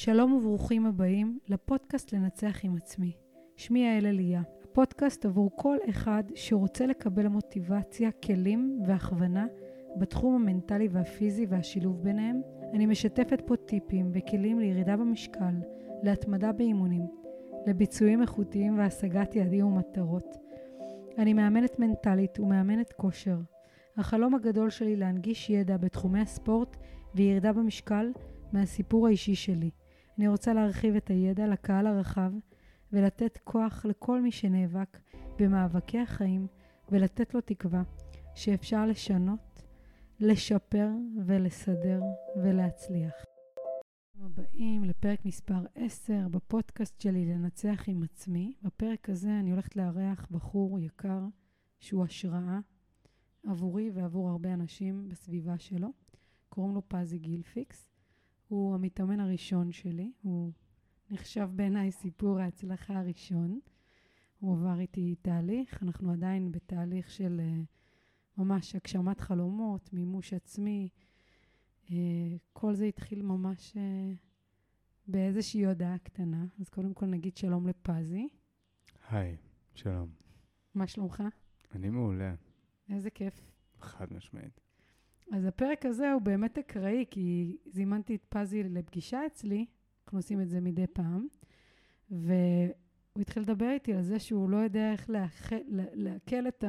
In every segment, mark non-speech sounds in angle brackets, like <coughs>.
שלום וברוכים הבאים לפודקאסט לנצח עם עצמי. שמי יעל אליה, הפודקאסט עבור כל אחד שרוצה לקבל מוטיבציה, כלים והכוונה בתחום המנטלי והפיזי והשילוב ביניהם. אני משתפת פה טיפים וכלים לירידה במשקל, להתמדה באימונים, לביצועים איכותיים והשגת יעדים ומטרות. אני מאמנת מנטלית ומאמנת כושר. החלום הגדול שלי להנגיש ידע בתחומי הספורט וירידה במשקל מהסיפור האישי שלי. אני רוצה להרחיב את הידע לקהל הרחב ולתת כוח לכל מי שנאבק במאבקי החיים ולתת לו תקווה שאפשר לשנות, לשפר ולסדר ולהצליח. הבאים לפרק מספר 10 בפודקאסט שלי לנצח עם עצמי. בפרק הזה אני הולכת לארח בחור יקר שהוא השראה עבורי ועבור הרבה אנשים בסביבה שלו. קוראים לו פזי גילפיקס. הוא המתאמן הראשון שלי, הוא נחשב בעיניי סיפור ההצלחה הראשון. הוא עבר איתי תהליך, אנחנו עדיין בתהליך של uh, ממש הגשמת חלומות, מימוש עצמי. Uh, כל זה התחיל ממש uh, באיזושהי הודעה קטנה. אז קודם כל נגיד שלום לפזי. היי, שלום. מה שלומך? אני מעולה. איזה כיף. חד משמעית. אז הפרק הזה הוא באמת אקראי, כי זימנתי את פזי לפגישה אצלי, אנחנו עושים את זה מדי פעם, והוא התחיל לדבר איתי על זה שהוא לא יודע איך לעכל את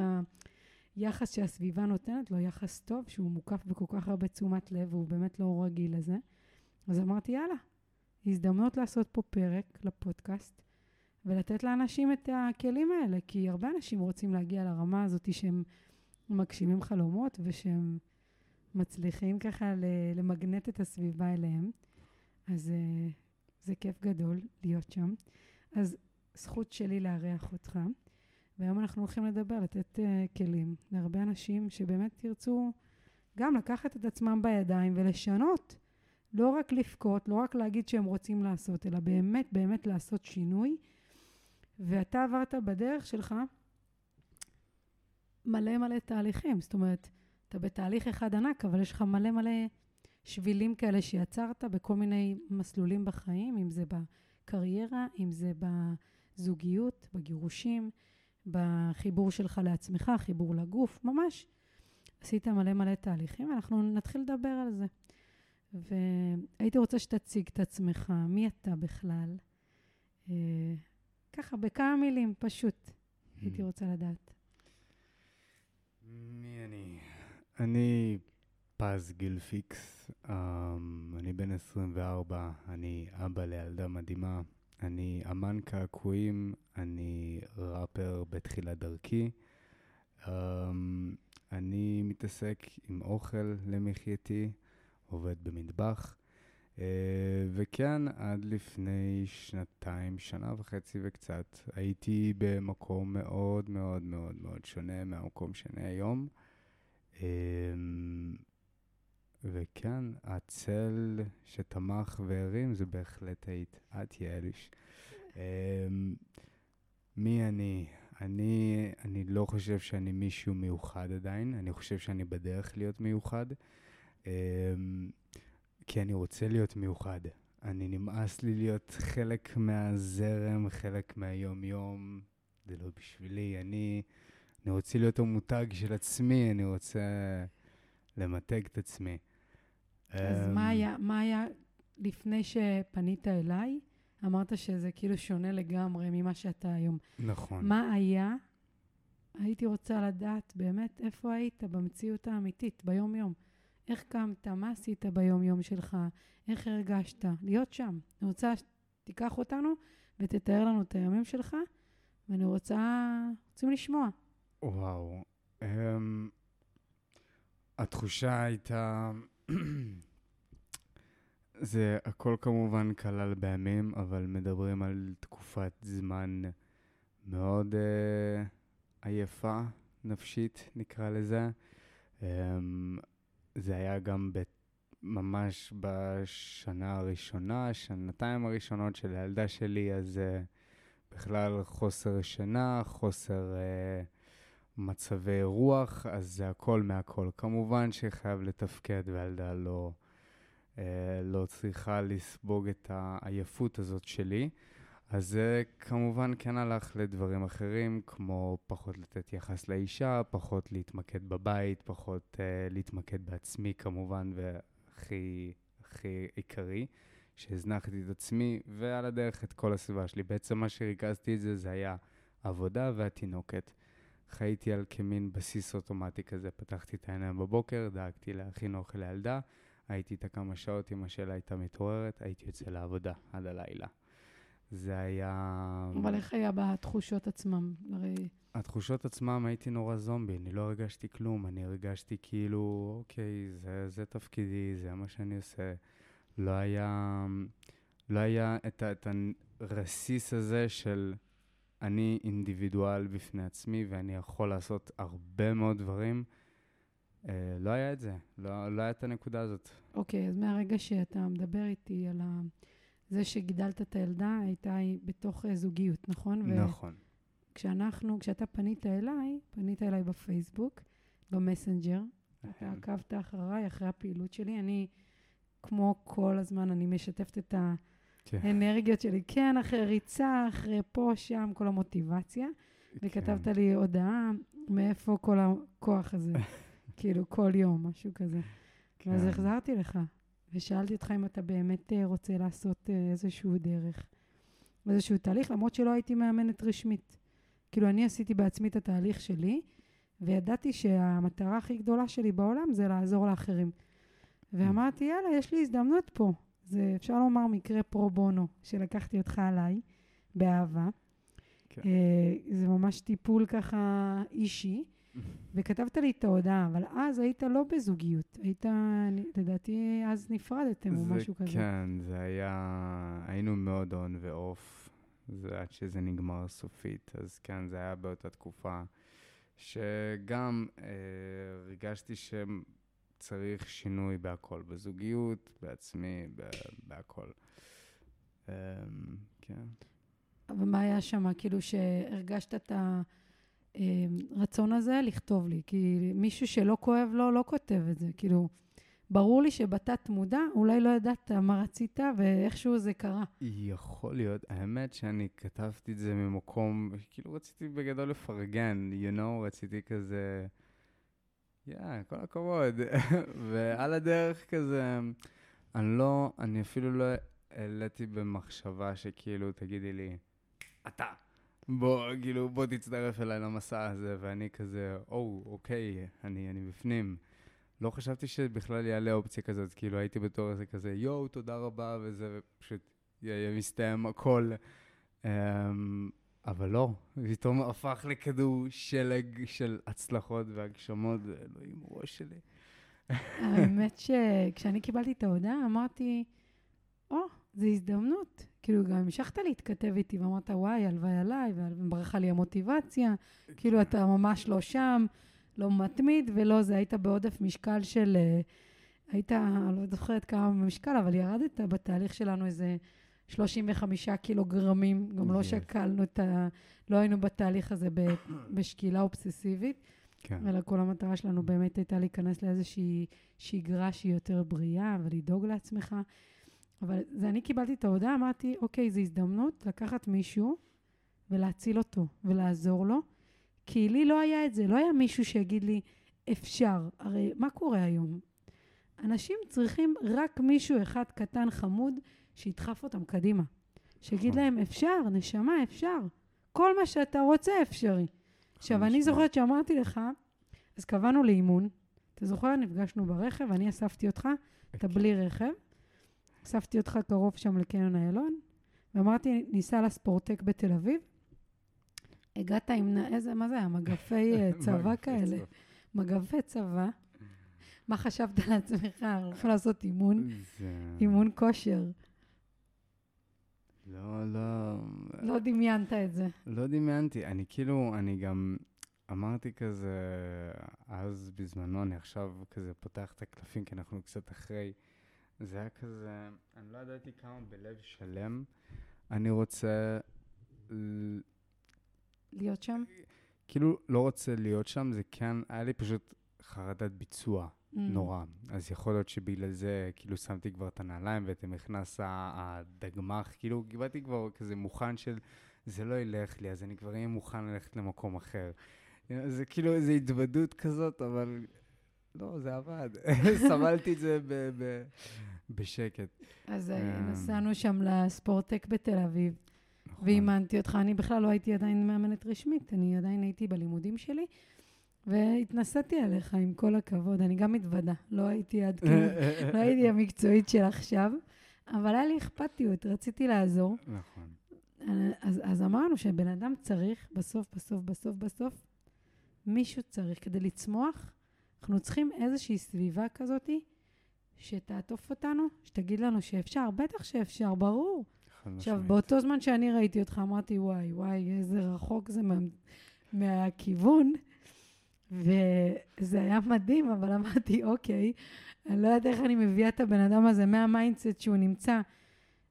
היחס שהסביבה נותנת לו, יחס טוב, שהוא מוקף בכל כך הרבה תשומת לב, והוא באמת לא רגיל לזה. אז אמרתי, יאללה, הזדמנות לעשות פה פרק לפודקאסט, ולתת לאנשים את הכלים האלה, כי הרבה אנשים רוצים להגיע לרמה הזאת שהם מגשימים חלומות ושהם מצליחים ככה למגנט את הסביבה אליהם. אז uh, זה כיף גדול להיות שם. אז זכות שלי לארח אותך. והיום אנחנו הולכים לדבר, לתת uh, כלים להרבה אנשים שבאמת ירצו גם לקחת את עצמם בידיים ולשנות. לא רק לבכות, לא רק להגיד שהם רוצים לעשות, אלא באמת באמת לעשות שינוי. ואתה עברת בדרך שלך מלא מלא תהליכים. זאת אומרת, אתה בתהליך אחד ענק, אבל יש לך מלא מלא שבילים כאלה שיצרת בכל מיני מסלולים בחיים, אם זה בקריירה, אם זה בזוגיות, בגירושים, בחיבור שלך לעצמך, חיבור לגוף, ממש. עשית מלא מלא תהליכים, ואנחנו נתחיל לדבר על זה. והייתי רוצה שתציג את עצמך, מי אתה בכלל? אה, ככה, בכמה מילים, פשוט. הייתי רוצה לדעת. מי אני? פז גילפיקס, um, אני בן 24, אני אבא לילדה מדהימה, אני אמן קעקועים, אני ראפר בתחילת דרכי. Um, אני מתעסק עם אוכל למחייתי, עובד במטבח. Uh, וכן, עד לפני שנתיים, שנה וחצי וקצת, הייתי במקום מאוד מאוד מאוד מאוד שונה מהמקום שאני היום. אמ, וכן, הצל שתמך והרים זה בהחלט היית, את יעליש. אמ, מי אני? אני, אני לא חושב שאני מישהו מיוחד עדיין, אני חושב שאני בדרך להיות מיוחד, אמ, כי אני רוצה להיות מיוחד. אני נמאס לי להיות חלק מהזרם, חלק מהיום-יום, זה לא בשבילי. אני... אני רוצה להיות המותג של עצמי, אני רוצה למתג את עצמי. אז מה אמ, היה, מה היה לפני שפנית אליי? אמרת שזה כאילו שונה לגמרי ממה שאתה היום. נכון. מה היה? הייתי רוצה לדעת באמת איפה היית במציאות האמיתית, ביום-יום. איך קמת? מה עשית ביום-יום שלך? איך הרגשת? להיות שם. אני רוצה שתיקח אותנו ותתאר לנו את הימים שלך, ואני רוצה, רוצים לשמוע. וואו. Um, התחושה הייתה... <clears throat> זה הכל כמובן כלל בימים, אבל מדברים על תקופת זמן מאוד uh, עייפה, נפשית, נקרא לזה. Um, זה היה גם ב- ממש בשנה הראשונה, שנתיים הראשונות של הילדה שלי, אז uh, בכלל חוסר שינה, חוסר... Uh, מצבי רוח, אז זה הכל מהכל. כמובן שחייב לתפקד והילדה לא, לא צריכה לספוג את העייפות הזאת שלי. אז זה כמובן כן הלך לדברים אחרים, כמו פחות לתת יחס לאישה, פחות להתמקד בבית, פחות uh, להתמקד בעצמי כמובן, והכי הכי עיקרי, שהזנחתי את עצמי, ועל הדרך את כל הסביבה שלי. בעצם מה שריכזתי את זה, זה היה עבודה והתינוקת. חייתי על כמין בסיס אוטומטי כזה, פתחתי את העיניים בבוקר, דאגתי להכין אוכל לילדה, הייתי איתה כמה שעות, אמא שלה הייתה מתעוררת, הייתי יוצא לעבודה עד הלילה. זה היה... אבל איך היה בתחושות עצמם? הרי... התחושות עצמם, הייתי נורא זומבי, אני לא הרגשתי כלום, אני הרגשתי כאילו, אוקיי, זה, זה תפקידי, זה מה שאני עושה. לא היה, לא היה את, את הרסיס הזה של אני אינדיבידואל בפני עצמי ואני יכול לעשות הרבה מאוד דברים. אה, לא היה את זה, לא, לא היה את הנקודה הזאת. אוקיי, אז מהרגע שאתה מדבר איתי על ה... זה שגידלת את הילדה, הייתה בתוך אה, זוגיות, נכון? נכון. כשאנחנו, כשאתה פנית אליי, פנית אליי בפייסבוק, במסנג'ר, אתה עקבת אחריי, אחרי הפעילות שלי. אני, כמו כל הזמן, אני משתפת את כן. האנרגיות שלי. כן, אחרי ריצה, אחרי פה, שם, כל המוטיבציה. וכתבת כן. לי הודעה, מאיפה כל הכוח הזה? <laughs> כאילו, כל יום, משהו כזה. כן. אז החזרתי לך. ושאלתי אותך אם אתה באמת אה, רוצה לעשות אה, איזשהו דרך, איזשהו תהליך, למרות שלא הייתי מאמנת רשמית. כאילו, אני עשיתי בעצמי את התהליך שלי, וידעתי שהמטרה הכי גדולה שלי בעולם זה לעזור לאחרים. ואמרתי, יאללה, יש לי הזדמנות פה. זה, אפשר לומר, מקרה פרו בונו, שלקחתי אותך עליי, באהבה. כן. אה, זה ממש טיפול ככה אישי. <laughs> וכתבת לי את ההודעה, אבל אז היית לא בזוגיות, היית, לדעתי, אז נפרדתם או משהו כזה. כן, זה היה, היינו מאוד און ואוף, זה עד שזה נגמר סופית, אז כן, זה היה באותה תקופה, שגם אה, הרגשתי שצריך שינוי בהכל, בזוגיות, בעצמי, בהכל. אה, כן. אבל מה היה שם? כאילו שהרגשת את. הרצון הזה לכתוב לי. כי מישהו שלא כואב לו, לא כותב את זה. כאילו, ברור לי שבתת מודע, אולי לא ידעת מה רצית ואיכשהו זה קרה. יכול להיות. האמת שאני כתבתי את זה ממקום, כאילו רציתי בגדול לפרגן, you know, רציתי כזה, יא, yeah, כל הכבוד. <laughs> ועל הדרך כזה, אני לא, אני אפילו לא העליתי במחשבה שכאילו, תגידי לי, אתה. בוא, כאילו, בוא תצטרף אליי למסע הזה, ואני כזה, או, אוקיי, אני, אני בפנים. לא חשבתי שבכלל יעלה אופציה כזאת, כאילו הייתי בתור איזה כזה, יואו, תודה רבה, וזה, ופשוט יהיה מסתיים הכל. Um, אבל לא, פתאום הפך לכדור שלג של הצלחות והגשמות, ואלוהים ראש שלי. האמת שכשאני קיבלתי את ההודעה, אמרתי, או, oh, זו הזדמנות. כאילו, גם המשכת להתכתב איתי ואמרת, וואי, הלוואי עליי, וברכה לי המוטיבציה. כאילו, אתה ממש לא שם, לא מתמיד, ולא זה, היית בעודף משקל של... אה, היית, לא זוכרת כמה משקל, אבל ירדת בתהליך שלנו איזה 35 קילוגרמים. גם לא שקלנו את ה... לא היינו בתהליך הזה <coughs> בשקילה אובססיבית. כן. אלא כל המטרה שלנו באמת הייתה להיכנס לאיזושהי שגרה שהיא יותר בריאה ולדאוג לעצמך. אבל זה אני קיבלתי את ההודעה, אמרתי, אוקיי, זו הזדמנות לקחת מישהו ולהציל אותו ולעזור לו, כי לי לא היה את זה, לא היה מישהו שיגיד לי, אפשר. הרי מה קורה היום? אנשים צריכים רק מישהו אחד קטן חמוד שידחף אותם קדימה. שיגיד נכון. להם, אפשר, נשמה, אפשר. כל מה שאתה רוצה אפשרי. עכשיו, אני זוכרת שאמרתי לך, אז קבענו לאימון. אתה זוכר, נפגשנו ברכב, אני אספתי אותך, אתה בלי רכב. אספתי אותך קרוב שם לקניון איילון, ואמרתי, ניסע לספורטק בתל אביב. הגעת עם, איזה, מה זה היה? מגפי אה, <laughs> צבא כאלה. מגפי צבא. מה חשבת לעצמך? הולכים לעשות אימון, אימון כושר. לא, לא... לא דמיינת את זה. לא דמיינתי. אני כאילו, אני גם אמרתי כזה, אז בזמנו, אני עכשיו כזה פותח את הקלפים, כי אנחנו קצת אחרי. זה היה כזה, אני לא ידעתי כמה בלב שלם אני רוצה... להיות שם? כאילו, לא רוצה להיות שם, זה כן, היה לי פשוט חרדת ביצוע. נורא. אז יכול להיות שבגלל זה, כאילו, שמתי כבר את הנעליים ואתם נכנס ה- הדגמ"ח, כאילו, קיבלתי כבר כזה מוכן של, זה לא ילך לי, אז אני כבר אהיה מוכן ללכת למקום אחר. זה כאילו איזו התוודות כזאת, אבל לא, זה עבד. <laughs> סבלתי את זה ב- ב- בשקט. אז אה, אה. נסענו שם לספורטק בתל אביב, נכון. ואימנתי אותך. אני בכלל לא הייתי עדיין מאמנת רשמית, אני עדיין הייתי בלימודים שלי, והתנסיתי עליך, עם כל הכבוד. אני גם מתוודה, לא הייתי עד <laughs> כאילו, לא הייתי המקצועית של עכשיו, אבל היה לי אכפתיות, רציתי לעזור. נכון. אז, אז אמרנו שבן אדם צריך, בסוף, בסוף, בסוף, בסוף, מישהו צריך. כדי לצמוח, אנחנו צריכים איזושהי סביבה כזאתי שתעטוף אותנו, שתגיד לנו שאפשר. בטח שאפשר, ברור. עכשיו. באותו זמן שאני ראיתי אותך, אמרתי, וואי, וואי, איזה רחוק זה מה, מהכיוון. וזה היה מדהים, אבל אמרתי, אוקיי, אני לא יודעת איך אני מביאה את הבן אדם הזה מהמיינדסט שהוא נמצא.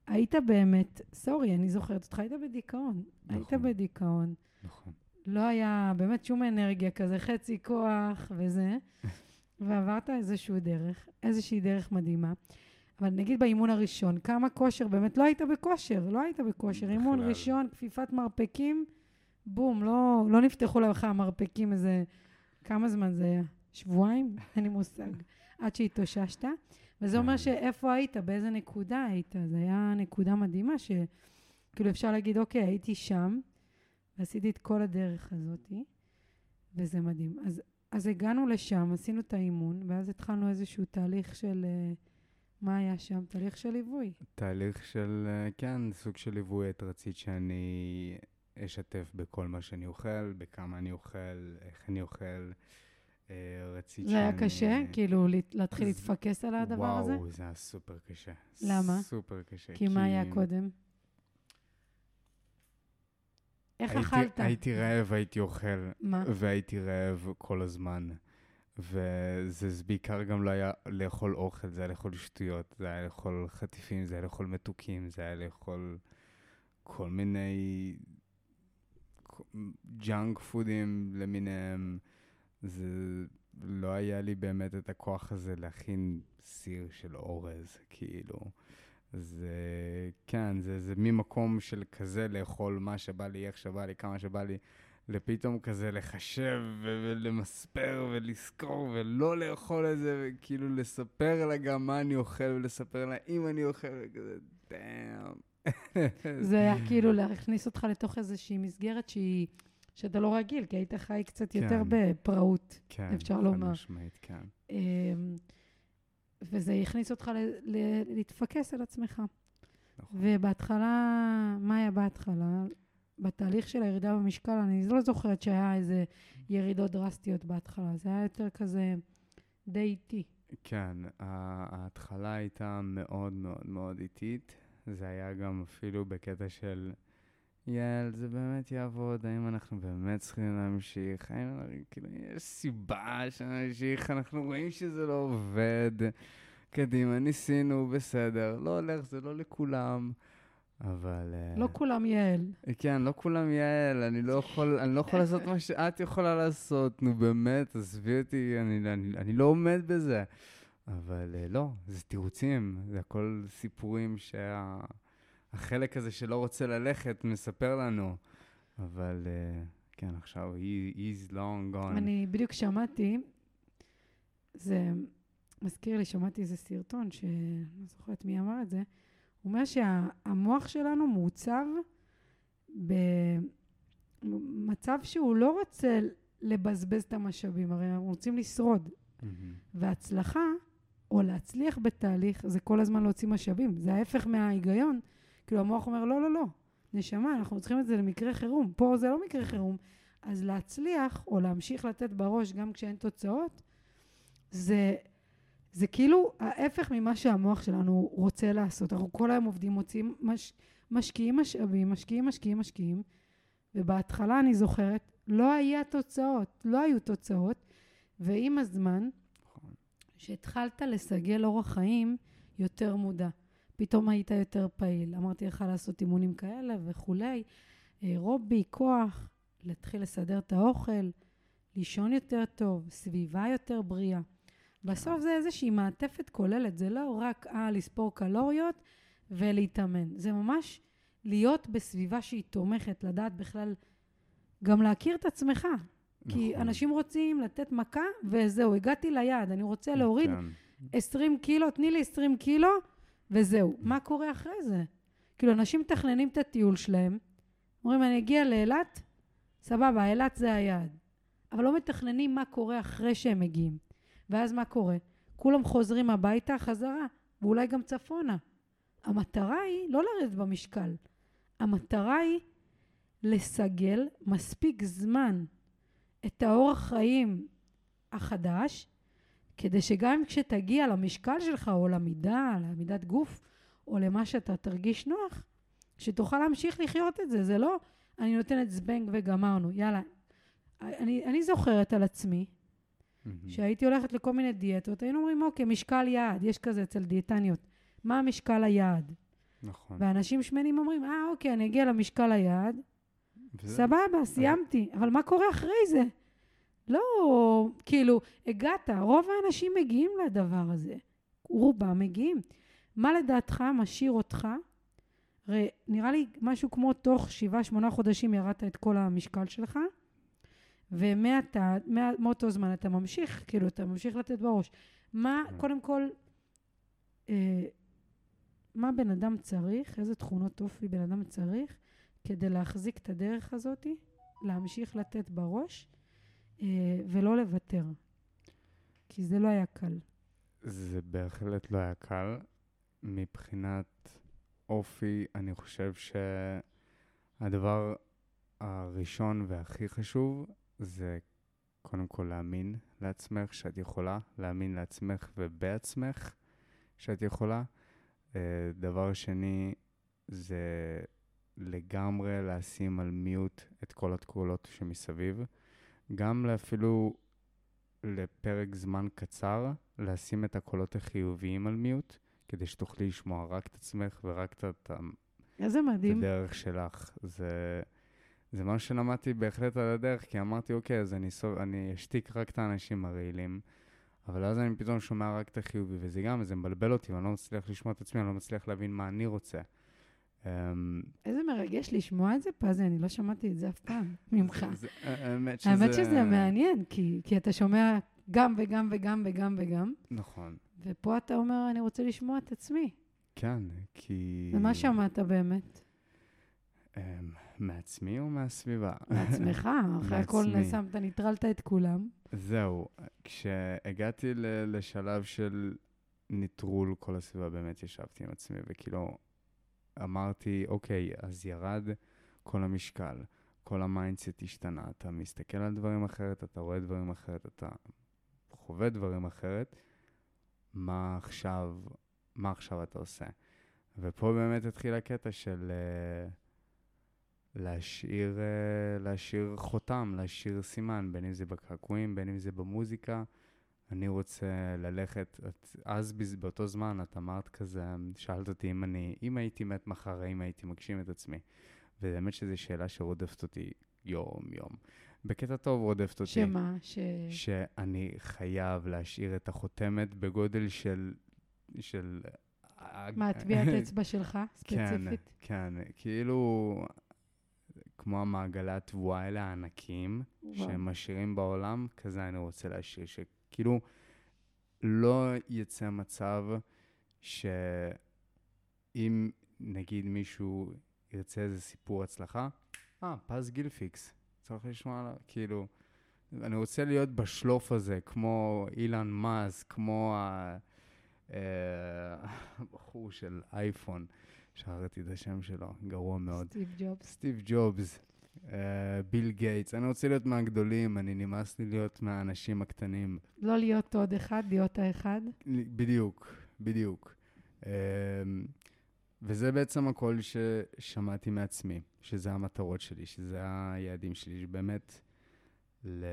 היית באמת, sorry, אני זוכרת אותך, היית בדיכאון. היית נכון. בדיכאון. נכון. לא היה באמת שום אנרגיה כזה, חצי כוח וזה, <laughs> ועברת איזשהו דרך, איזושהי דרך מדהימה. אבל נגיד באימון הראשון, כמה כושר, באמת לא היית בכושר, לא היית בכושר. אימון בכלל. ראשון, כפיפת מרפקים, בום, לא, לא נפתחו לך המרפקים איזה... כמה זמן זה היה? שבועיים? <laughs> אין לי מושג. עד שהתאוששת. וזה אומר כן. שאיפה היית, באיזה נקודה היית. זו הייתה נקודה מדהימה, שכאילו אפשר להגיד, אוקיי, הייתי שם, ועשיתי את כל הדרך הזאת, וזה מדהים. אז, אז הגענו לשם, עשינו את האימון, ואז התחלנו איזשהו תהליך של... אה, מה היה שם? תהליך של ליווי. תהליך של, אה, כן, סוג של ליווי. את רצית שאני אשתף בכל מה שאני אוכל, בכמה אני אוכל, איך אני אוכל. אה, רצית זה היה שאני- קשה? כאילו, להת- להתחיל זה- להתפקס על הדבר הזה? וואו, זה היה סופר קשה. למה? סופר קשה. כי מה היה קודם? איך הייתי- אכלת? הייתי רעב, הייתי אוכל, מה? והייתי רעב כל הזמן. וזה זה בעיקר גם לא היה לאכול אוכל, זה היה לאכול שטויות, זה היה לאכול חטיפים, זה היה לאכול מתוקים, זה היה לאכול כל מיני ג'אנק פודים למיניהם. זה לא היה לי באמת את הכוח הזה להכין סיר של אורז, כאילו. זה, כן, זה, זה ממקום של כזה לאכול מה שבא לי, איך שבא לי, כמה שבא לי, לפתאום כזה לחשב ולמספר ולזכור ולא לאכול את זה, וכאילו לספר לה גם מה אני אוכל ולספר לה אם אני אוכל, וכזה, דאם. זה היה כאילו להכניס אותך לתוך איזושהי מסגרת שהיא... שאתה לא רגיל, כי היית חי קצת יותר כן. בפראות. כן, אפשר חד לומר. משמעית, כן. אמ, וזה הכניס אותך ל- ל- להתפקס על עצמך. נכון. ובהתחלה, מה היה בהתחלה? בתהליך של הירידה במשקל, אני לא זוכרת שהיה איזה ירידות דרסטיות בהתחלה. זה היה יותר כזה די איטי. כן, ההתחלה הייתה מאוד מאוד מאוד איטית. זה היה גם אפילו בקטע של, יאל, זה באמת יעבוד, האם אנחנו באמת צריכים להמשיך? האם כאילו, יש סיבה שנמשיך, אנחנו רואים שזה לא עובד. קדימה, ניסינו, בסדר, לא הולך, זה לא לכולם. אבל... אה, לא כולם יעל. כן, לא כולם יעל, אני לא יכול, אני לא יכול לעשות מה שאת יכולה לעשות, נו באמת, עזבי אותי, אני, אני, אני לא עומד בזה. אבל אה, לא, זה תירוצים, זה הכל סיפורים שהחלק הזה שלא רוצה ללכת מספר לנו. אבל אה, כן, עכשיו, he, he's long gone. אני בדיוק שמעתי, זה מזכיר לי, שמעתי איזה סרטון, שאני זוכרת מי אמר את זה, הוא אומר שהמוח שלנו מעוצב במצב שהוא לא רוצה לבזבז את המשאבים, הרי אנחנו רוצים לשרוד. מהמם. והצלחה, או להצליח בתהליך, זה כל הזמן להוציא משאבים. זה ההפך מההיגיון. כאילו, המוח אומר, לא, לא, לא, נשמה, אנחנו צריכים את זה למקרה חירום. פה זה לא מקרה חירום. אז להצליח, או להמשיך לתת בראש גם כשאין תוצאות, זה, זה כאילו ההפך ממה שהמוח שלנו רוצה לעשות. אנחנו כל היום עובדים, מוצאים, מש, משקיעים משאבים, משקיעים, משקיעים, משקיעים, ובהתחלה, אני זוכרת, לא היה תוצאות, לא היו תוצאות, ועם הזמן. שהתחלת לסגל אורח חיים יותר מודע. פתאום היית יותר פעיל. אמרתי לך לעשות אימונים כאלה וכולי, אירובי, כוח, להתחיל לסדר את האוכל, לישון יותר טוב, סביבה יותר בריאה. בסוף זה איזושהי מעטפת כוללת, זה לא רק אה, לספור קלוריות ולהתאמן. זה ממש להיות בסביבה שהיא תומכת, לדעת בכלל, גם להכיר את עצמך. כי נכון. אנשים רוצים לתת מכה, וזהו, הגעתי ליעד, אני רוצה להוריד כן. 20 קילו, תני לי 20 קילו, וזהו. מה קורה אחרי זה? כאילו, אנשים מתכננים את הטיול שלהם, אומרים, אני אגיע לאילת, סבבה, אילת זה היעד. אבל לא מתכננים מה קורה אחרי שהם מגיעים. ואז מה קורה? כולם חוזרים הביתה חזרה, ואולי גם צפונה. המטרה היא לא לרדת במשקל. המטרה היא לסגל מספיק זמן את האורח חיים החדש, כדי שגם כשתגיע למשקל שלך, או למידה, למידת גוף, או למה שאתה תרגיש נוח, שתוכל להמשיך לחיות את זה. זה לא, אני נותנת זבנג וגמרנו, יאללה. אני, אני זוכרת על עצמי, מהמם. שהייתי הולכת לכל מיני דיאטות, היינו אומרים, אוקיי, משקל יעד, יש כזה אצל דיאטניות. מה המשקל היעד? נכון. ואנשים שמנים אומרים, אה, אוקיי, אני אגיע למשקל היעד, סבבה, סיימתי. אבל מה קורה אחרי זה? לא, כאילו, הגעת, רוב האנשים מגיעים לדבר הזה. רובם מגיעים. מה לדעתך משאיר אותך? הרי נראה לי משהו כמו תוך שבעה, שמונה חודשים ירדת את כל המשקל שלך, ומעתה, מה- מאותו זמן אתה ממשיך, כאילו, אתה ממשיך לתת בראש. מה, כן. קודם כל, אה, מה בן אדם צריך, איזה תכונות אופי בן אדם צריך, כדי להחזיק את הדרך הזאת, להמשיך לתת בראש אה, ולא לוותר. כי זה לא היה קל. זה בהחלט לא היה קל. מבחינת אופי, אני חושב שהדבר הראשון והכי חשוב זה קודם כל להאמין לעצמך שאת יכולה, להאמין לעצמך ובעצמך שאת יכולה. אה, דבר שני זה לגמרי לשים על מיוט את כל התקולות שמסביב. גם אפילו לפרק זמן קצר, לשים את הקולות החיוביים על מיוט, כדי שתוכלי לשמוע רק את עצמך ורק את, את, איזה את מדהים. הדרך שלך. זה, זה מה שלמדתי בהחלט על הדרך, כי אמרתי, אוקיי, אז אני, סוב, אני אשתיק רק את האנשים הרעילים, אבל אז אני פתאום שומע רק את החיובי, וזה גם, זה מבלבל אותי, ואני לא מצליח לשמוע את עצמי, אני לא מצליח להבין מה אני רוצה. אמ, איזה מרגש לשמוע את זה, פזי, אני לא שמעתי את זה אף פעם ממך. האמת שזה... האמת שזה מעניין, כי, כי אתה שומע גם וגם וגם וגם וגם, נכון. ופה אתה אומר, אני רוצה לשמוע את עצמי. כן, כי... ומה שמעת באמת? אמ, מעצמי או מהסביבה? מעצמך, <laughs> אחרי הכל מעצמי. שמת, ניטרלת את כולם. זהו, כשהגעתי לשלב של נטרול כל הסביבה, באמת ישבתי עם עצמי, וכאילו אמרתי, אוקיי, אז ירד כל המשקל, כל המיינדסט השתנה, אתה מסתכל על דברים אחרת, אתה רואה דברים אחרת, אתה חווה דברים אחרת, מה עכשיו, מה עכשיו אתה עושה? ופה באמת התחיל הקטע של אה, להשאיר, uh, להשאיר חותם, להשאיר סימן, בין אם זה בקעקועים, בין אם זה במוזיקה. אני רוצה ללכת, את, אז באותו זמן את אמרת כזה, שאלת אותי אם אני, אם הייתי מת מחר, האם הייתי מגשים את עצמי. ובאמת שזו שאלה שרודפת אותי יום-יום. בקטע טוב רודפת אותי. שמה? ש... שאני חייב להשאיר את החותמת בגודל של... של... מה, טביעת אצבע שלך, ספציפית? כן, כן, כאילו, כמו המעגלי התבואה האלה הענקיים, וואו. שהם משאירים בעולם, כזה אני רוצה להשאיר, שכאילו לא יצא מצב שאם נגיד מישהו ירצה איזה סיפור הצלחה, אה, פז גילפיקס, צריך לשמוע עליו, כאילו, אני רוצה להיות בשלוף הזה, כמו אילן מאס, כמו ה- אה, הבחור של אייפון, שכחתי את השם שלו, גרוע מאוד. סטיב ג'ובס. סטיב ג'ובס, אה, ביל גייטס, אני רוצה להיות מהגדולים, אני נמאס לי להיות מהאנשים הקטנים. לא להיות עוד אחד, להיות האחד. בדיוק, בדיוק. אה, וזה בעצם הכל ששמעתי מעצמי, שזה המטרות שלי, שזה היעדים שלי, שבאמת ל-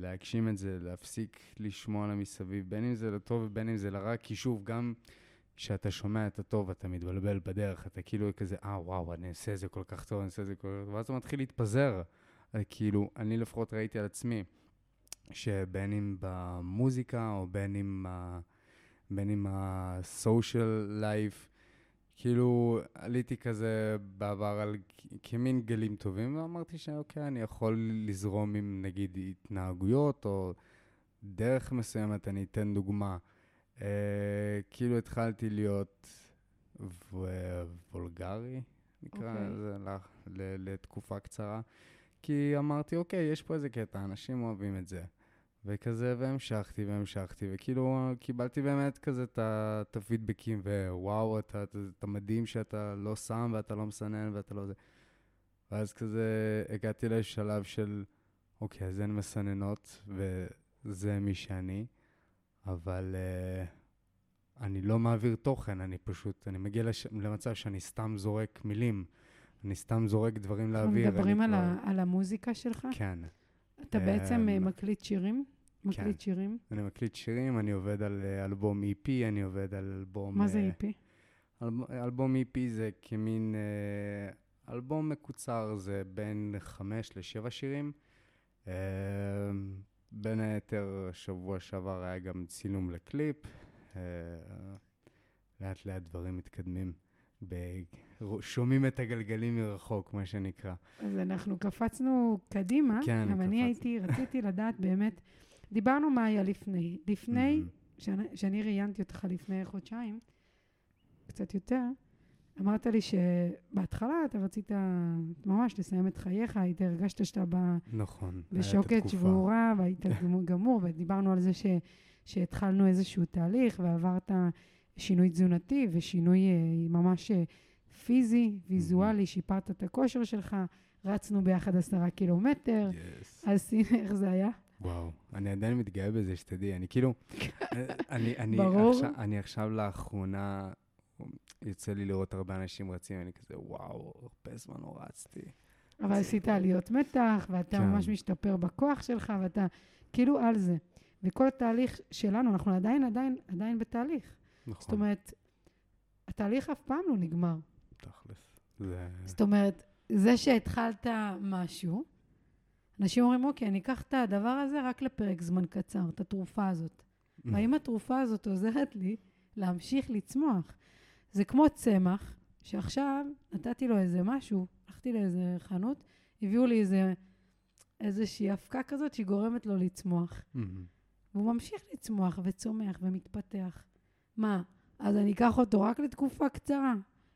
להגשים את זה, להפסיק לשמוע לה מסביב, בין אם זה לטוב ובין אם זה לרע, כי שוב, גם כשאתה שומע את הטוב, אתה מתבלבל בדרך, אתה כאילו כזה, אה, וואו, אני אעשה את זה כל כך טוב, אני אעשה את זה כל כך טוב, ואז אתה מתחיל להתפזר. כאילו, אני לפחות ראיתי על עצמי, שבין אם במוזיקה או בין אם, ה... בין אם ה-social life, כאילו עליתי כזה בעבר על כמין גלים טובים, ואמרתי שאוקיי, אני יכול לזרום עם נגיד התנהגויות או דרך מסוימת, אני אתן דוגמה. אה, כאילו התחלתי להיות ו- וולגרי, נקרא אוקיי. לזה, לתקופה קצרה. כי אמרתי, אוקיי, יש פה איזה קטע, אנשים אוהבים את זה. וכזה, והמשכתי והמשכתי, וכאילו קיבלתי באמת כזה את הפידבקים, ווואו, אתה, אתה, אתה מדהים שאתה לא שם ואתה לא מסנן ואתה לא זה. ואז כזה הגעתי לשלב של, אוקיי, אז אין מסננות, וזה מי שאני, אבל uh, אני לא מעביר תוכן, אני פשוט, אני מגיע לש, למצב שאני סתם זורק מילים, אני סתם זורק דברים אנחנו לאוויר. מדברים אני על, כבר- ה, על המוזיקה שלך? כן. אתה בעצם אה, אמ, מקליט שירים? מקליט שירים? אני מקליט שירים, אני עובד על אה, אלבום EP, אני עובד על אלבום... מה זה אה, EP? אלב- אלבום EP זה כמין אה, אלבום מקוצר, זה בין חמש לשבע שירים. בין היתר, שבוע שעבר היה גם צילום לקליפ. אה, לאט לאט דברים מתקדמים. ב- שומעים את הגלגלים מרחוק, מה שנקרא. אז אנחנו קפצנו קדימה. כן, גם אני קפצנו. הייתי, רציתי לדעת באמת, דיברנו מה היה לפני. לפני, מהמם. שאני- שאני ראיינתי אותך לפני חודשיים, קצת יותר, אמרת לי שבהתחלה אתה רצית ממש לסיים את חייך, היית, הרגשת שאתה ב... נכון. בשוקת. שבורה, והיית גמור, ודיברנו על זה ש, שהתחלנו איזשהו תהליך, ועברת שינוי תזונתי ושינוי אה, ממש אה, פיזי, ויזואלי, שיפרת את הכושר שלך, רצנו ביחד עשרה קילומטר, Yes. אז הנה איך זה היה. וואו, אני עדיין מתגאה בזה, שתדעי. אני כאילו, <laughs> אני, אני, ברור. עכשיו, אני עכשיו לאחרונה, יוצא לי לראות הרבה אנשים רצים, אני כזה, וואו, הרבה זמן לא רצתי. אבל עשית עליות מתח, ואתה כן. ממש משתפר בכוח שלך, ואתה כאילו על זה. וכל התהליך שלנו, אנחנו עדיין, עדיין, עדיין בתהליך. נכון, זאת אומרת, התהליך אף פעם לא נגמר. תכלס. זה... זאת אומרת, זה שהתחלת משהו, אנשים אומרים, אוקיי, אני אקח את הדבר הזה רק לפרק זמן קצר, את התרופה הזאת. והאם התרופה הזאת עוזרת לי להמשיך לצמוח? זה כמו צמח, שעכשיו נתתי לו איזה משהו, הלכתי לאיזה חנות, הביאו לי איזה, איזושהי אבקה כזאת שהיא גורמת לו לצמוח. מהמם. והוא ממשיך לצמוח וצומח ומתפתח. מה, אז אני אקח אותו רק לתקופה קצרה?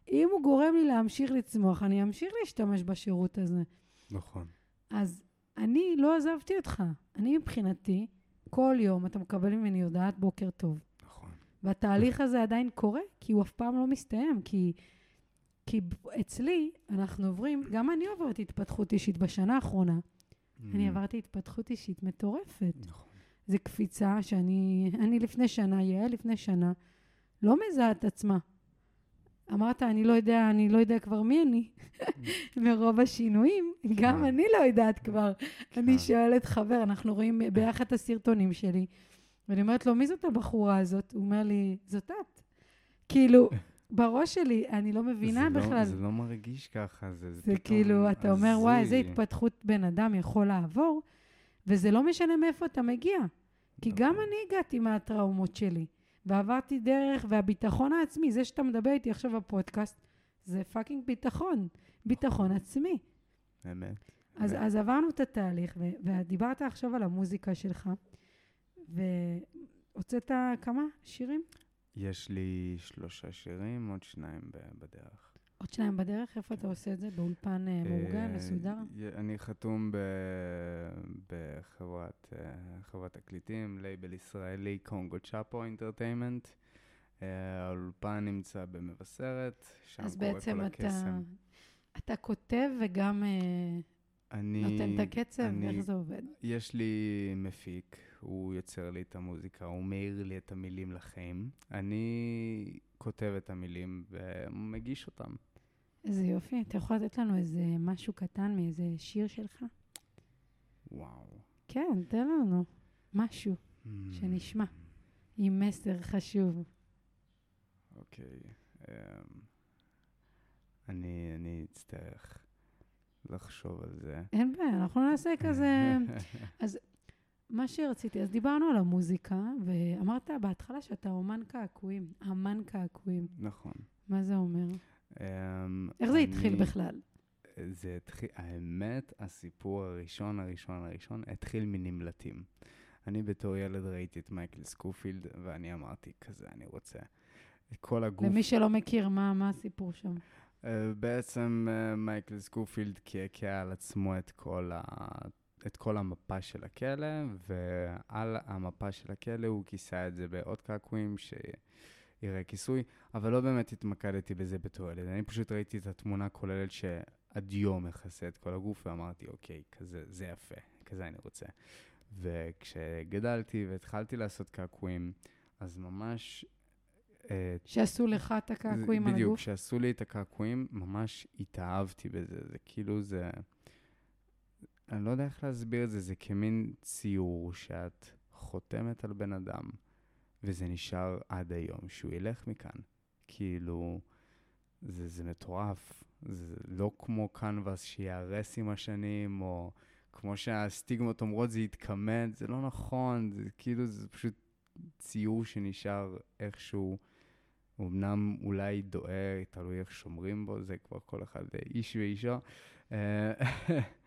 אם הוא גורם לי להמשיך לצמוח, אני אמשיך להשתמש בשירות הזה. נכון. אז אני לא עזבתי אותך. אני מבחינתי, כל יום אתה מקבל ממני הודעת בוקר טוב. והתהליך הזה עדיין קורה, כי הוא אף פעם לא מסתיים. כי, כי אצלי, אנחנו עוברים, גם אני עוברת התפתחות אישית בשנה האחרונה. אני מהמם. עברתי התפתחות אישית מטורפת. נכון. זו קפיצה שאני, אני לפני שנה, יעל לפני שנה, לא מזהה את עצמה. אמרת, אני לא יודע, אני לא יודע כבר מי אני. <laughs> מרוב השינויים, גם כן. אני לא יודעת כבר. אני כן. שואלת חבר, אנחנו רואים ביחד את הסרטונים שלי, ואני אומרת לו, מי זאת הבחורה הזאת? הוא אומר לי, זאת את. כאילו, <laughs> בראש שלי, אני לא מבינה זה לא- בכלל. זה לא מרגיש ככה, זה, זה זה פתאום כאילו, אתה אומר, וואי, איזה הזוי." התפתחות בן אדם יכול לעבור, וזה לא משנה מאיפה אתה מגיע. כי נכון. גם אני הגעתי מהטראומות שלי, ועברתי דרך, והביטחון העצמי, זה שאתה מדבר איתי עכשיו בפודקאסט, זה fucking ביטחון, ביטחון עצמי. אמת. אז. אז עברנו את התהליך, ודיברת עכשיו על המוזיקה שלך, והוצאת כמה שירים? יש לי שלושה שירים, עוד שניים בדרך. עוד שניים בדרך? איפה אתה עושה את זה? באולפן אה, מאורגן, אה, מסודר? אני חתום בחברת אה, תקליטים, לייבל ישראלי, קונגו צ'אפו Entertainment. האולפן נמצא במבשרת, שם אז קורה בעצם כל אתה, הקסם. אתה כותב וגם אני, נותן את הקצב? אני- איך זה עובד? יש לי מפיק, הוא יוצר לי את המוזיקה, הוא מאיר לי את המילים לחיים. אני כותב את המילים ומגיש אותם. איזה יופי. אתה יכול לתת לנו איזה משהו קטן מאיזה שיר שלך? וואו. כן, תן לנו משהו שנשמע. עם מסר חשוב. אוקיי. אמ, אני, אני אצטרך לחשוב על זה. אין בעיה, אנחנו נעשה כזה... <laughs> מה מה שרציתי, אז דיברנו על המוזיקה, ואמרת בהתחלה שאתה אומן קעקועים, אמן קעקועים. נכון. מה זה אומר? אמ, איך זה התחיל בכלל? זה התחיל, האמת, הסיפור הראשון, הראשון, הראשון, התחיל מנמלטים. אני בתור ילד ראיתי את מייקל סקופילד, ואני אמרתי כזה, אני רוצה כל הגוף. למי שלא מכיר, מה מה הסיפור שם? אה, בעצם אה, מייקל סקופילד קעקע על עצמו את כל, ה... את כל המפה של הכלא, ועל המפה של הכלא הוא כיסה את זה בעוד קעקועים שיראה כיסוי, אבל לא באמת התמקדתי בזה בתור ילד. אני פשוט ראיתי את התמונה הכוללת שהדיו מכסה את כל הגוף, ואמרתי, אוקיי, כזה, זה יפה, כזה אני רוצה. וכשגדלתי והתחלתי לעשות קעקועים, אז ממש... אה, שעשו לך את הקעקועים על בדיוק, הגוף? כשעשו לי את הקעקועים, ממש התאהבתי בזה. זה כאילו זה... אני לא יודע איך להסביר את זה, זה כמין ציור שאת חותמת על בן אדם, וזה נשאר עד היום, שהוא ילך מכאן. כאילו, זה, זה מטורף. זה לא כמו קנבס שייהרס עם השנים, או כמו שהסטיגמות אומרות, זה יתכמת, זה לא נכון, זה כאילו, זה פשוט ציור שנשאר איכשהו. אמנם אולי דואה, תלוי איך שומרים בו, זה כבר כל אחד אה, איש ואישו. <laughs>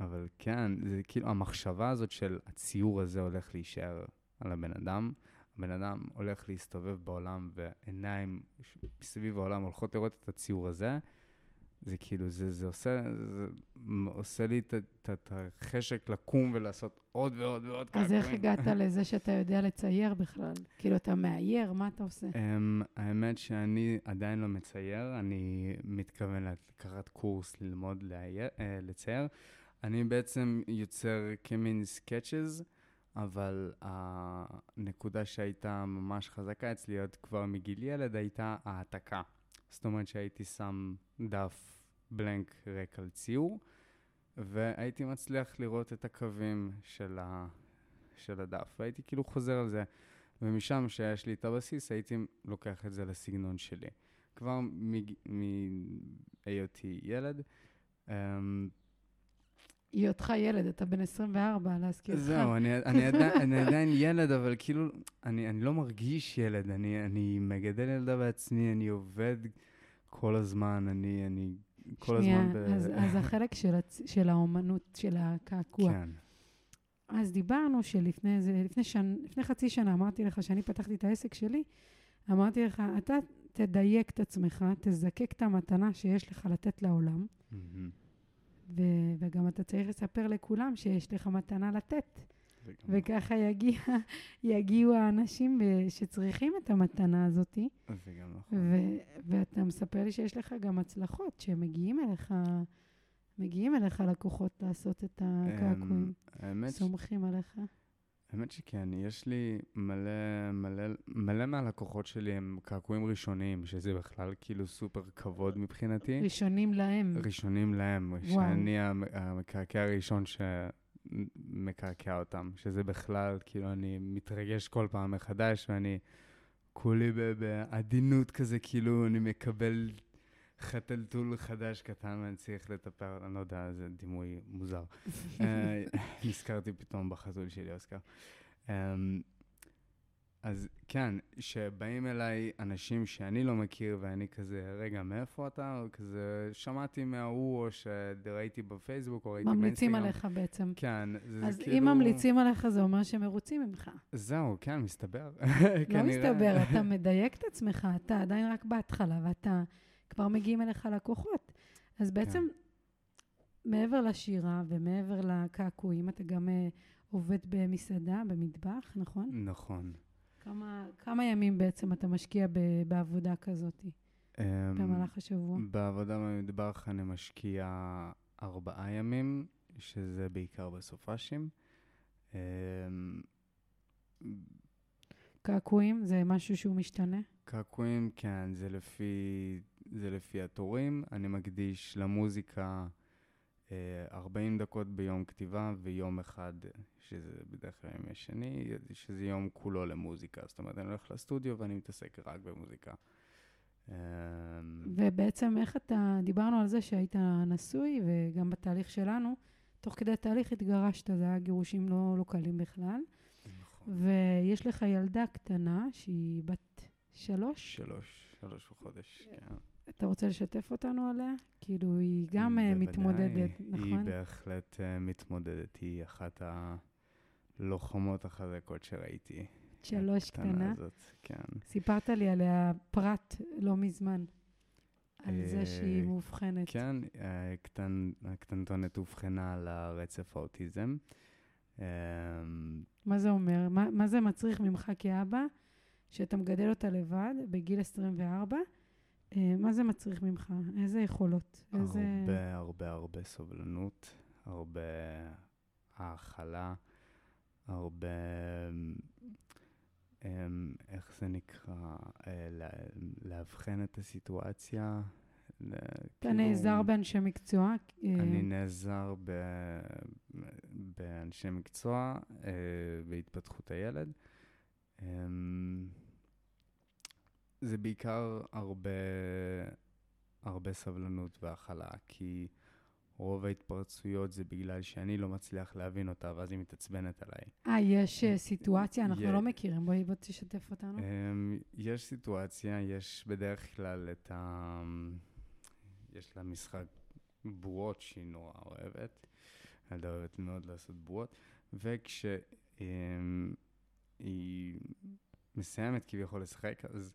אבל כן, זה כאילו, המחשבה הזאת של הציור הזה הולך להישאר על הבן אדם. הבן אדם הולך להסתובב בעולם ועיניים מסביב העולם הולכות לראות את הציור הזה. זה כאילו, זה, זה עושה, זה עושה לי את החשק לקום ולעשות עוד ועוד ועוד אז איך. הגעת לזה שאתה יודע לצייר בכלל? כאילו, אתה מאייר, מה אתה עושה? Um, האמת שאני עדיין לא מצייר, אני מתכוון לקחת קורס ללמוד לאייר, uh, לצייר. אני בעצם יוצר כמין סקצ'ז, אבל הנקודה שהייתה ממש חזקה אצלי עוד כבר מגיל ילד הייתה העתקה. זאת אומרת שהייתי שם דף בלנק ריק על ציור, והייתי מצליח לראות את הקווים של, ה... של הדף, והייתי כאילו חוזר על זה. ומשם, שיש לי את הבסיס, הייתי לוקח את זה לסגנון שלי. כבר מג- מהיותי ילד. אמ, היותך ילד, אתה בן 24, להזכירך. זהו, אני, אני, <laughs> עדיין, אני עדיין ילד, אבל כאילו, אני, אני לא מרגיש ילד, אני, אני מגדל ילדה בעצמי, אני עובד כל הזמן, אני, אני כל שנייה, הזמן ב... אז, אז החלק של, הצ... של האומנות, של הקעקוע. כן, אז דיברנו שלפני זה, לפני, שנ... לפני חצי שנה אמרתי לך שאני פתחתי את העסק שלי, אמרתי לך, אתה תדייק את עצמך, תזקק את המתנה שיש לך לתת לעולם, מהמם. ו... וגם אתה צריך לספר לכולם שיש לך מתנה לתת. וככה יגיע, <laughs> יגיעו האנשים ב- שצריכים את המתנה הזאת, זה גם נכון. ו- ואתה מספר לי שיש לך גם הצלחות, שמגיעים אליך, מגיעים אליך לקוחות לעשות את הקעקועים, אמ, האמת, סומכים עליך. האמת שכן, יש לי מלא, מלא, מלא מהלקוחות שלי הם קעקועים ראשוניים, שזה בכלל כאילו סופר כבוד מבחינתי. ראשונים להם. ראשונים להם, וואו. שאני המ- המקעקע הראשון שמקעקע אותם, שזה בכלל, כאילו, אני מתרגש כל פעם מחדש, ואני כולי בעדינות כזה, כאילו, אני מקבל חתלתול חדש קטן ואני צריך לטפל, אני לא יודע, זה דימוי מוזר. <laughs> אה, נזכרתי פתאום בחתול שלי, אוסקר. אמ, אז כן, שבאים אליי אנשים שאני לא מכיר, ואני כזה, רגע, מאיפה אתה? או כזה, שמעתי מההוא, או שראיתי בפייסבוק, או ראיתי ממליצים באינסטגרם. עליך בעצם. כן, זה אז כאילו... אם ממליצים עליך, זה אומר שהם מרוצים ממך. זהו, כן, מסתבר. לא. מסתבר, אתה מדייק את עצמך, אתה עדיין רק בהתחלה, ואתה, כבר מגיעים אליך לקוחות. אז כן. בעצם, מעבר לשירה ומעבר לקעקועים, אתה גם אה, עובד במסעדה, במטבח, נכון? נכון. כמה, כמה ימים בעצם אתה משקיע ב, בעבודה כזאת אמ, במהלך השבוע? בעבודה במטבח אני משקיע ארבעה ימים, שזה בעיקר בסופאשים. אמ, קעקועים זה משהו שהוא משתנה? קעקועים, כן, זה לפי, זה לפי התורים. אני מקדיש למוזיקה אה, 40 דקות ביום כתיבה ויום אחד, שזה בדרך כלל ימי שני, שזה יום כולו למוזיקה. זאת אומרת, אני הולך לסטודיו ואני מתעסק רק במוזיקה. אה, ובעצם איך אתה, דיברנו על זה שהיית נשוי, וגם בתהליך שלנו, תוך כדי התהליך התגרשת, זה היה גירושים לא, לא קלים בכלל. נכון. ויש לך ילדה קטנה שהיא בת שלוש. שלוש, שלוש וחודש, כן. אתה רוצה לשתף אותנו עליה? כאילו, היא גם אה, בוודאי, מתמודדת, היא נכון? בהחלט אה, מתמודדת, היא אחת הלוחמות החזקות שראיתי. שלוש קטנה. הזאת, כן. סיפרת לי עליה פרט לא מזמן, על אה, זה שהיא מאובחנת. כן, הקטן, הקטנטונת אובחנה על הרצף האוטיזם. אמ, מה זה אומר? מה, מה זה מצריך ממך כאבא, שאתה מגדל אותה לבד, בגיל 24? אה, מה זה מצריך ממך? איזה יכולות? איזה... הרבה, הרבה, הרבה סובלנות, הרבה האכלה, הרבה, אמ, איך זה נקרא, אה, לה- לאבחן את הסיטואציה. אתה כאילו, נעזר באנשי מקצוע? אה, אני נעזר ב, באנשי מקצוע אה, בהתפתחות הילד. אמ, זה בעיקר הרבה, הרבה סבלנות והכלה, כי רוב ההתפרצויות זה בגלל שאני לא מצליח להבין אותה, ואז היא מתעצבנת עליי. אה, יש אה, סיטואציה? אנחנו יה- לא מכירים. בואי, בוא תשתף אותנו. אמ, יש סיטואציה, יש בדרך כלל את ה... יש לה משחק בועות שהיא נורא אוהבת. ילדה אוהבת מאוד לעשות בועות. וכשהיא מסיימת כביכול לשחק, אז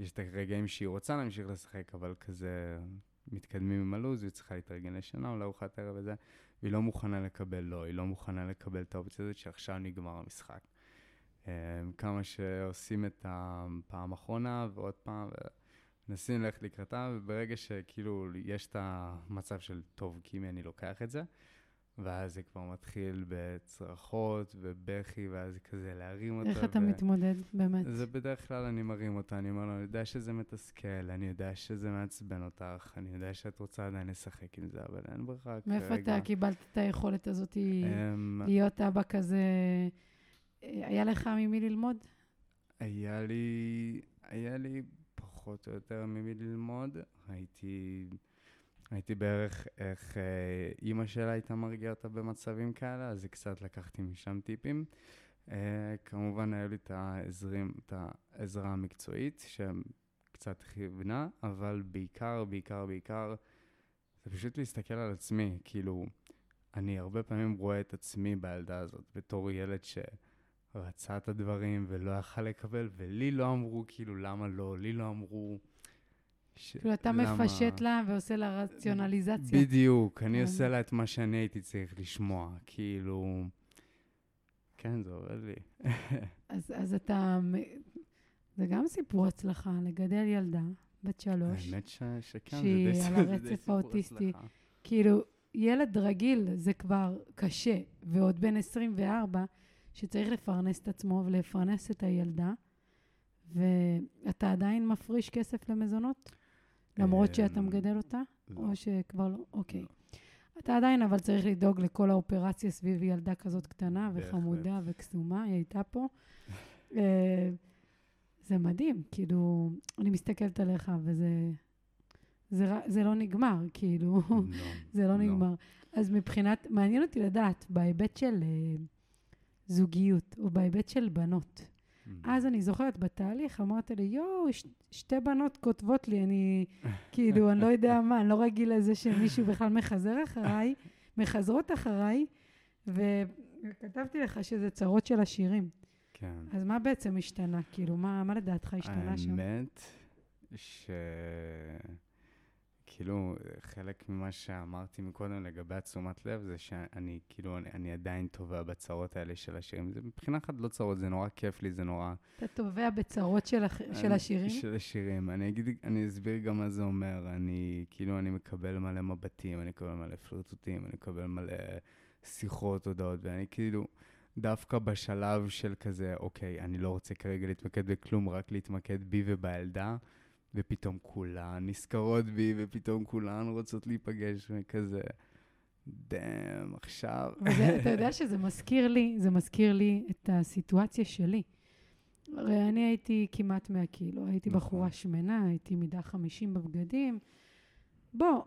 יש את הרגעים שהיא רוצה להמשיך לשחק, אבל כזה מתקדמים עם הלו"ז, והיא צריכה להתארגן לשנה או לארוחת ערב וזה, והיא לא מוכנה לקבל לא, היא לא מוכנה לקבל את האופציה הזאת שעכשיו נגמר המשחק. אמ, כמה שעושים את הפעם האחרונה ועוד פעם, ומנסים ללכת לקראתה, וברגע שכאילו יש את המצב של טוב, קימי, אני לוקח את זה, ואז זה כבר מתחיל בצרחות ובכי, ואז כזה להרים אותה. איך אתה ו- מתמודד, באמת? זה בדרך כלל אני מרים אותה, אני אומר לו, אני יודע שזה מתסכל, אני יודע שזה מעצבן אותך, אני יודע שאת רוצה עדיין לשחק עם זה, אבל אין ברירה מאיפה כרגע. אתה קיבלת את היכולת הזאת אמ, להיות אבא כזה? היה לך ממי ללמוד? היה לי, היה לי פחות או יותר ממי ללמוד. הייתי, הייתי בערך איך אה, אימא שלה הייתה מרגיעה אותה במצבים כאלה, אז קצת לקחתי משם טיפים. אה, כמובן, היה לי את העזרים, את העזרה המקצועית, שקצת כיוונה, אבל בעיקר, בעיקר, בעיקר, זה פשוט להסתכל על עצמי. כאילו, אני הרבה פעמים רואה את עצמי בילדה הזאת, בתור ילד ש... רצה את הדברים ולא יכל לקבל, ולי לא אמרו, כאילו, למה לא? לי לא אמרו... ש... כאילו, אתה למה- מפשט לה ועושה לה רציונליזציה. בדיוק, אני כן. עושה לה את מה שאני הייתי צריך לשמוע, כאילו... כן, זה עובד לי. <laughs> אז, אז אתה... זה גם סיפור הצלחה, לגדל ילדה בת שלוש. האמת ש... שכן, זה שהיא די על זה די הרצף סיפור האוטיסטי. הצלחה. כאילו, ילד רגיל זה כבר קשה, ועוד בן 24, שצריך לפרנס את עצמו ולפרנס את הילדה, ואתה עדיין מפריש כסף למזונות? למרות שאתה אמ, מגדל אותה? לא, או שכבר לא? אוקיי. לא. אתה עדיין, אבל צריך לדאוג לכל האופרציה סביב ילדה כזאת קטנה. וחמודה וקסומה, היא הייתה פה. <laughs> אה, זה מדהים, כאילו, אני מסתכלת עליך וזה... זה, זה לא נגמר, כאילו, לא, <laughs> זה לא נגמר. אז מבחינת, מעניין אותי לדעת, בהיבט של אה, זוגיות, או בהיבט של בנות. אז אני זוכרת בתהליך, אמרת לי, יואו, שתי בנות כותבות לי, אני <laughs> כאילו, אני לא יודע מה, אני לא רגיל לזה שמישהו בכלל מחזר אחריי, מחזרות אחריי, וכתבתי לך שזה צרות של השירים. כן. אז מה בעצם השתנה? כאילו, מה, מה לדעתך השתנה שם? האמת ש... כאילו, חלק ממה שאמרתי מקודם לגבי התשומת לב, זה שאני, כאילו, אני, אני עדיין טובע בצרות האלה של השירים. זה מבחינה אחת לא צרות, זה נורא כיף לי, זה נורא... אתה טובע בצרות של, הח... של אני- השירים? של השירים. אני אגיד, אני אסביר גם מה זה אומר. אני, כאילו, אני מקבל מלא מבטים, אני מקבל מלא פלרטוטים, אני מקבל מלא שיחות, הודעות, ואני כאילו, דווקא בשלב של כזה, אוקיי, אני לא רוצה כרגע להתמקד בכלום, רק להתמקד בי ובילדה, ופתאום כולן נזכרות בי, ופתאום כולן רוצות להיפגש, וכזה, דאם, עכשיו. וזה, <laughs> אתה יודע שזה מזכיר לי, זה מזכיר לי את הסיטואציה שלי. הרי אני הייתי כמעט 100 קילו, הייתי נכון. בחורה שמנה, הייתי מידה 50 בבגדים. בוא,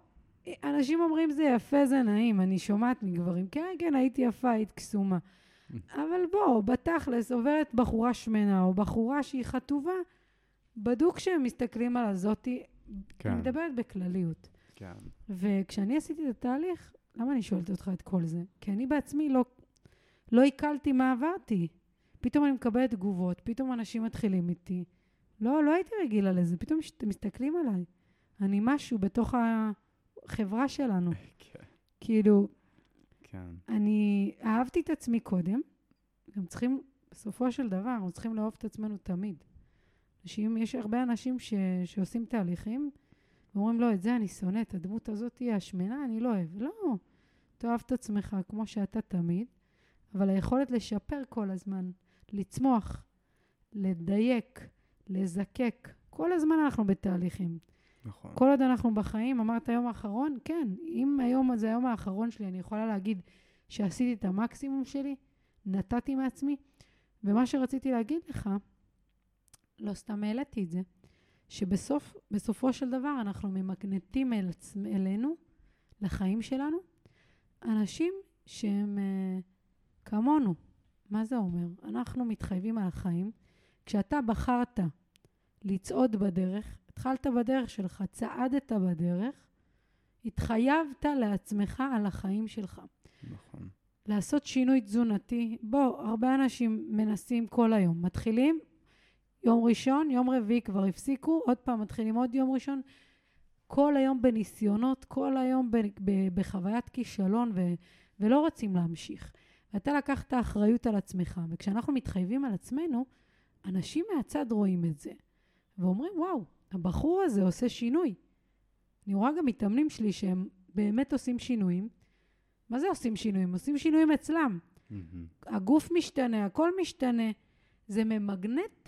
אנשים אומרים זה יפה, זה נעים, אני שומעת מגברים, כן, כן, הייתי יפה, היית קסומה. <laughs> אבל בוא, בתכלס, עוברת בחורה שמנה או בחורה שהיא חטובה, בדוק שהם מסתכלים על הזאתי, כן. אני מדברת בכלליות. כן. וכשאני עשיתי את התהליך, למה אני שואלת אותך את כל זה? כי אני בעצמי לא, לא עיכלתי מה עברתי. פתאום אני מקבלת תגובות, פתאום אנשים מתחילים איתי. לא, לא הייתי רגילה לזה, פתאום אתם מסתכלים עליי. אני משהו בתוך החברה שלנו. <laughs> כן. כאילו, כן. אני אהבתי את עצמי קודם, גם צריכים, בסופו של דבר, אנחנו צריכים לאהוב את עצמנו תמיד. אנשים, יש הרבה אנשים ש, שעושים תהליכים, ואומרים, לא, את זה אני שונא, את הדמות הזאת היא השמנה, אני לא אוהב. לא, תאהב את עצמך כמו שאתה תמיד, אבל היכולת לשפר כל הזמן, לצמוח, לדייק, לזקק, כל הזמן אנחנו בתהליכים. נכון. כל עוד אנחנו בחיים, אמרת היום האחרון, כן, אם היום הזה היום האחרון שלי, אני יכולה להגיד שעשיתי את המקסימום שלי, נתתי מעצמי, ומה שרציתי להגיד לך, לא סתם העליתי את זה, שבסופו של דבר אנחנו ממגנטים אל עצמ, אלינו, לחיים שלנו, אנשים שהם uh, כמונו. מה זה אומר? אנחנו מתחייבים על החיים. כשאתה בחרת לצעוד בדרך, התחלת בדרך שלך, צעדת בדרך, התחייבת לעצמך על החיים שלך. נכון. לעשות שינוי תזונתי, בוא, הרבה אנשים מנסים כל היום. מתחילים, יום ראשון, יום רביעי כבר הפסיקו, עוד פעם מתחילים עוד יום ראשון. כל היום בניסיונות, כל היום ב- ב- בחוויית כישלון, ו- ולא רוצים להמשיך. ואתה לקחת אחריות על עצמך, וכשאנחנו מתחייבים על עצמנו, אנשים מהצד רואים את זה, ואומרים, וואו, הבחור הזה עושה שינוי. אני רואה גם מתאמנים שלי שהם באמת עושים שינויים. מה זה עושים שינויים? עושים שינויים אצלם. מהמם. הגוף משתנה, הכל משתנה. זה ממגנט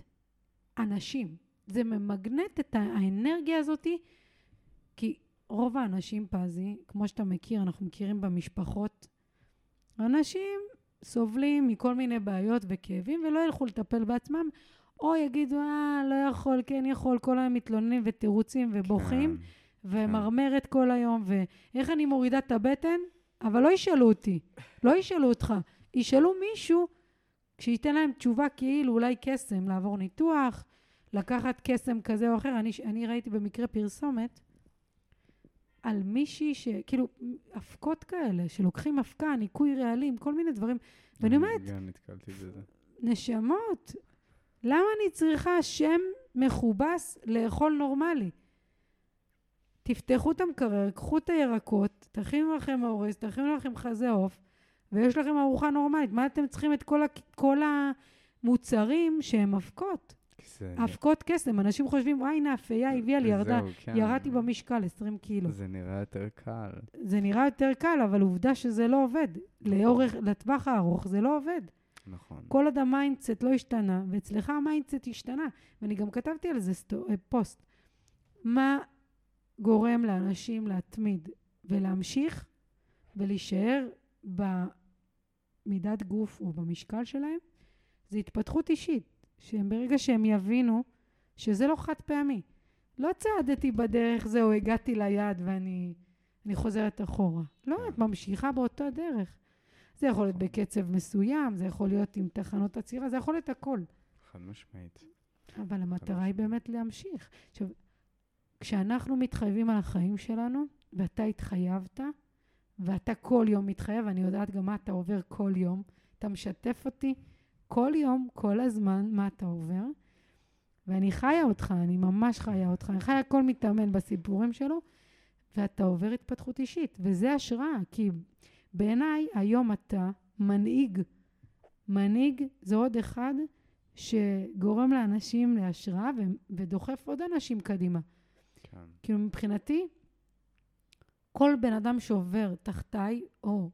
אנשים. זה ממגנט את האנרגיה הזאתי, כי רוב האנשים, פזי, כמו שאתה מכיר, אנחנו מכירים במשפחות, אנשים סובלים מכל מיני בעיות וכאבים ולא ילכו לטפל בעצמם, או יגידו, אה, לא יכול, כן יכול, כל היום מתלוננים ותירוצים ובוכים, כן. ומרמרת כל היום, ואיך אני מורידה את הבטן? אבל לא ישאלו אותי, לא ישאלו אותך, ישאלו מישהו שייתן להם תשובה כאילו אולי קסם, לעבור ניתוח, לקחת קסם כזה או אחר. אני, אני ראיתי במקרה פרסומת על מישהי ש... כאילו, אבקות כאלה, שלוקחים אבקה, ניקוי רעלים, כל מיני דברים. ואני אומרת, גם נתקלתי בזה. נשמות, למה אני צריכה שם מכובס לאכול נורמלי? תפתחו את המקרר, קחו את הירקות, תכינו לכם אורז, תכינו לכם חזה עוף, ויש לכם ארוחה נורמלית. מה אתם צריכים את כל, ה- כל המוצרים שהם אבקות? זה- אבקות קסם. אנשים חושבים, וואי, הנה, אפייה הביאה לי, ירדה. כן. ירדתי במשקל 20 קילו. זה נראה יותר קל. זה נראה יותר קל, אבל עובדה שזה לא עובד. לאורך, לטווח הארוך זה לא עובד. נכון. כל עוד ה mindset לא השתנה, ואצלך ה mindset השתנה. ואני גם כתבתי על זה סטו, אה, פוסט. מה גורם לאנשים להתמיד ולהמשיך ולהישאר במידת גוף או במשקל שלהם? זה התפתחות אישית. שהם ברגע שהם יבינו שזה לא חד פעמי. לא צעדתי בדרך זהו, הגעתי ליעד ואני אני חוזרת אחורה. לא, את ממשיכה באותו דרך. זה יכול להיות בקצב מסוים, זה יכול להיות עם תחנות עצירה, זה יכול להיות הכל. חד משמעית. אבל המטרה היא באמת להמשיך. עכשיו, כשאנחנו מתחייבים על החיים שלנו, ואתה התחייבת, ואתה כל יום מתחייב, אני יודעת גם מה אתה עובר כל יום, אתה משתף אותי כל יום, כל הזמן, מה אתה עובר, ואני חיה אותך, אני ממש חיה אותך, אני חיה כל מתאמן בסיפורים שלו, ואתה עובר התפתחות אישית, וזה השראה, כי בעיניי היום אתה מנהיג. מנהיג זה עוד אחד שגורם לאנשים להשראה ו- ודוחף עוד אנשים קדימה. כן. כאילו מבחינתי, כל בן אדם שעובר תחתיי, או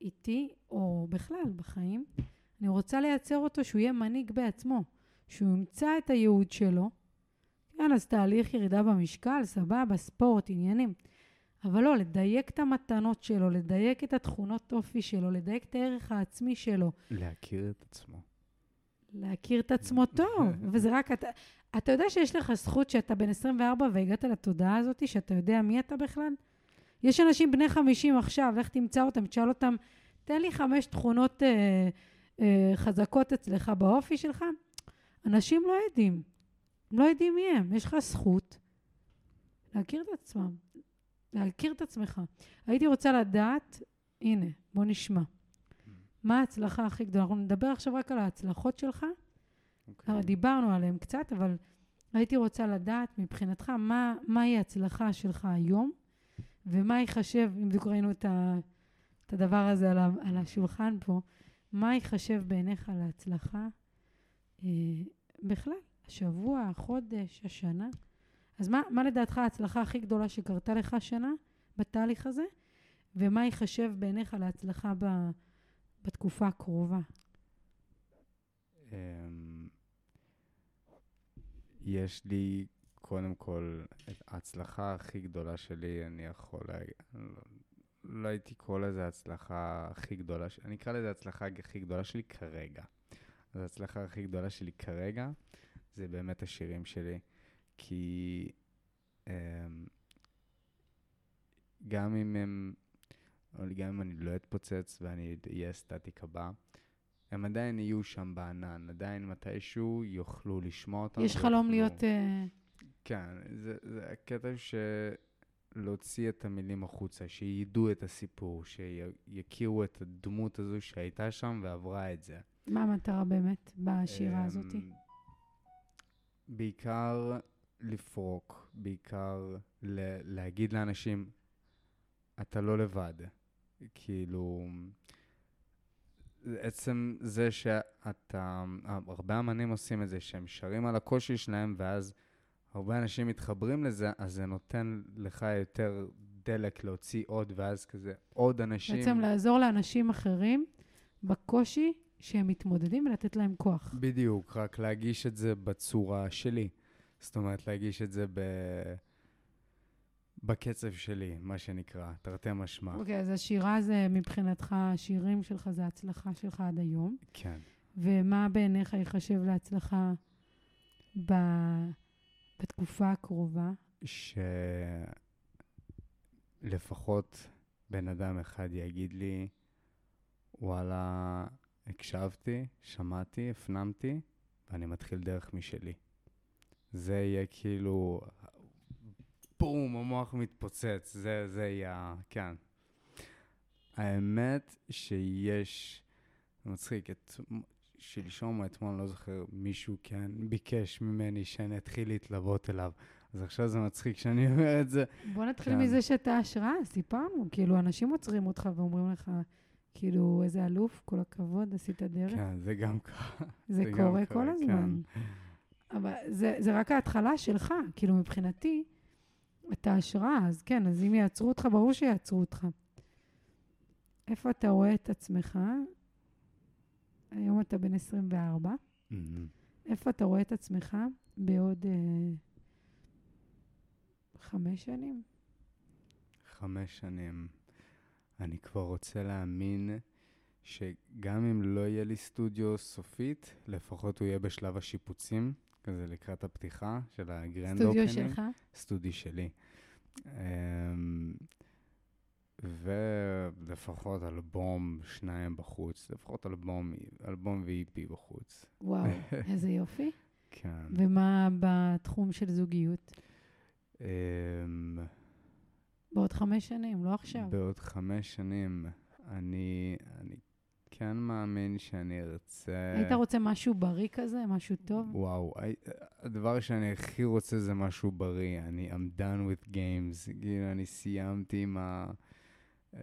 איתי, או בכלל בחיים, אני רוצה לייצר אותו שהוא יהיה מנהיג בעצמו, שהוא ימצא את הייעוד שלו. כן, אז תהליך ירידה במשקל, סבבה, ספורט, עניינים. אבל לא, לדייק את המתנות שלו, לדייק את התכונות אופי שלו, לדייק את הערך העצמי שלו, להכיר את עצמו. להכיר את עצמו טוב, <laughs> וזה רק, אתה, אתה יודע שיש לך זכות שאתה בן 24 והגעת לתודעה הזאת, שאתה יודע מי אתה בכלל? יש אנשים בני 50 עכשיו, לך תמצא אותם, תשאל אותם, תן לי חמש תכונות אה, אה, חזקות אצלך באופי שלך. אנשים לא יודעים, הם לא יודעים מי הם. יש לך זכות להכיר את עצמם, להכיר את עצמך. הייתי רוצה לדעת, הנה, בוא נשמע. מה ההצלחה הכי גדולה? אנחנו נדבר עכשיו רק על ההצלחות שלך. אוקיי. Okay. דיברנו עליהן קצת, אבל הייתי רוצה לדעת מבחינתך מה, מהי ההצלחה שלך היום, ומה ייחשב, אם בדיוק ראינו את, ה, את הדבר הזה על, ה, על השולחן פה, מה ייחשב בעיניך להצלחה אה, בכלל, השבוע, החודש, השנה? אז מה, מה לדעתך ההצלחה הכי גדולה שקרתה לך השנה בתהליך הזה, ומה ייחשב בעיניך להצלחה ב, בתקופה הקרובה? אמ, יש לי, קודם כל, את ההצלחה הכי גדולה שלי, אני יכול להגיד, לא, לא הייתי קורא לזה ההצלחה הכי גדולה, אני אקרא לזה ההצלחה הכי גדולה שלי כרגע. אז ההצלחה הכי גדולה שלי כרגע, זה באמת השירים שלי, כי אמ, גם אם הם, גם אם אני לא אתפוצץ ואני אהיה סטטיק הבא, הם עדיין יהיו שם בענן, עדיין מתישהו יוכלו לשמוע אותם. יש חלום ויוכלו- להיות... אה, כן, זה, זה הקטע שלהוציא את המילים החוצה, שידעו את הסיפור, שיכירו את הדמות הזו שהייתה שם ועברה את זה. מה המטרה באמת בשירה הזאת? אמ, בעיקר לפרוק, בעיקר ל- להגיד לאנשים, אתה לא לבד. כאילו, עצם זה שאתה, הרבה אמנים עושים את זה, שהם שרים על הקושי שלהם, ואז הרבה אנשים מתחברים לזה, אז זה נותן לך יותר דלק להוציא עוד, ואז כזה עוד אנשים... בעצם לעזור לאנשים אחרים בקושי שהם מתמודדים ולתת להם כוח. בדיוק, רק להגיש את זה בצורה שלי. זאת אומרת, להגיש את זה ב... בקצב שלי, מה שנקרא, תרתי משמע. אוקיי, אז השירה זה מבחינתך, השירים שלך זה ההצלחה שלך עד היום, כן. ומה בעיניך ייחשב להצלחה ב... בתקופה הקרובה? שלפחות בן אדם אחד יגיד לי, וואלה, הקשבתי, שמעתי, הפנמתי, ואני מתחיל דרך משלי. זה יהיה כאילו, בום, המוח מתפוצץ, זה, זה יהיה, כן. האמת שיש, מצחיק, את, שלשום או אתמול, לא זוכר, מישהו כן ביקש ממני שאני אתחיל להתלוות אליו. אז עכשיו זה מצחיק שאני אומר את זה. בוא נתחיל כן. מזה שאתה השראה, סיפרנו. כאילו, אנשים עוצרים אותך ואומרים לך, כאילו, איזה אלוף, כל הכבוד, עשית דרך. כן, זה גם ככה. זה זה קורה קורה, כל הזמן. אבל זה, זה רק ההתחלה שלך, כאילו מבחינתי, אתה השראה, אז כן, אז אם יעצרו אותך, ברור שיעצרו אותך. איפה אתה רואה את עצמך? היום אתה בן 24. מהמם. איפה אתה רואה את עצמך בעוד אה, חמש שנים? חמש שנים. אני כבר רוצה להאמין שגם אם לא יהיה לי סטודיו סופית, לפחות הוא יהיה בשלב השיפוצים, כזה לקראת הפתיחה של ה grand studio opening. שלך? סטודיו שלי. אמ, ולפחות אלבום, שניים בחוץ, לפחות אלבום, אלבום ו EP בחוץ. וואו, <laughs> איזה יופי. כן. ומה בתחום של זוגיות? אמ, בעוד חמש שנים, לא עכשיו. בעוד חמש שנים, אני, אני כן מאמין שאני ארצה... היית רוצה משהו בריא כזה, משהו טוב? וואו, הי- הדבר שאני הכי רוצה זה משהו בריא. אני I'm done with games. כאילו, אני סיימתי עם ה... אה,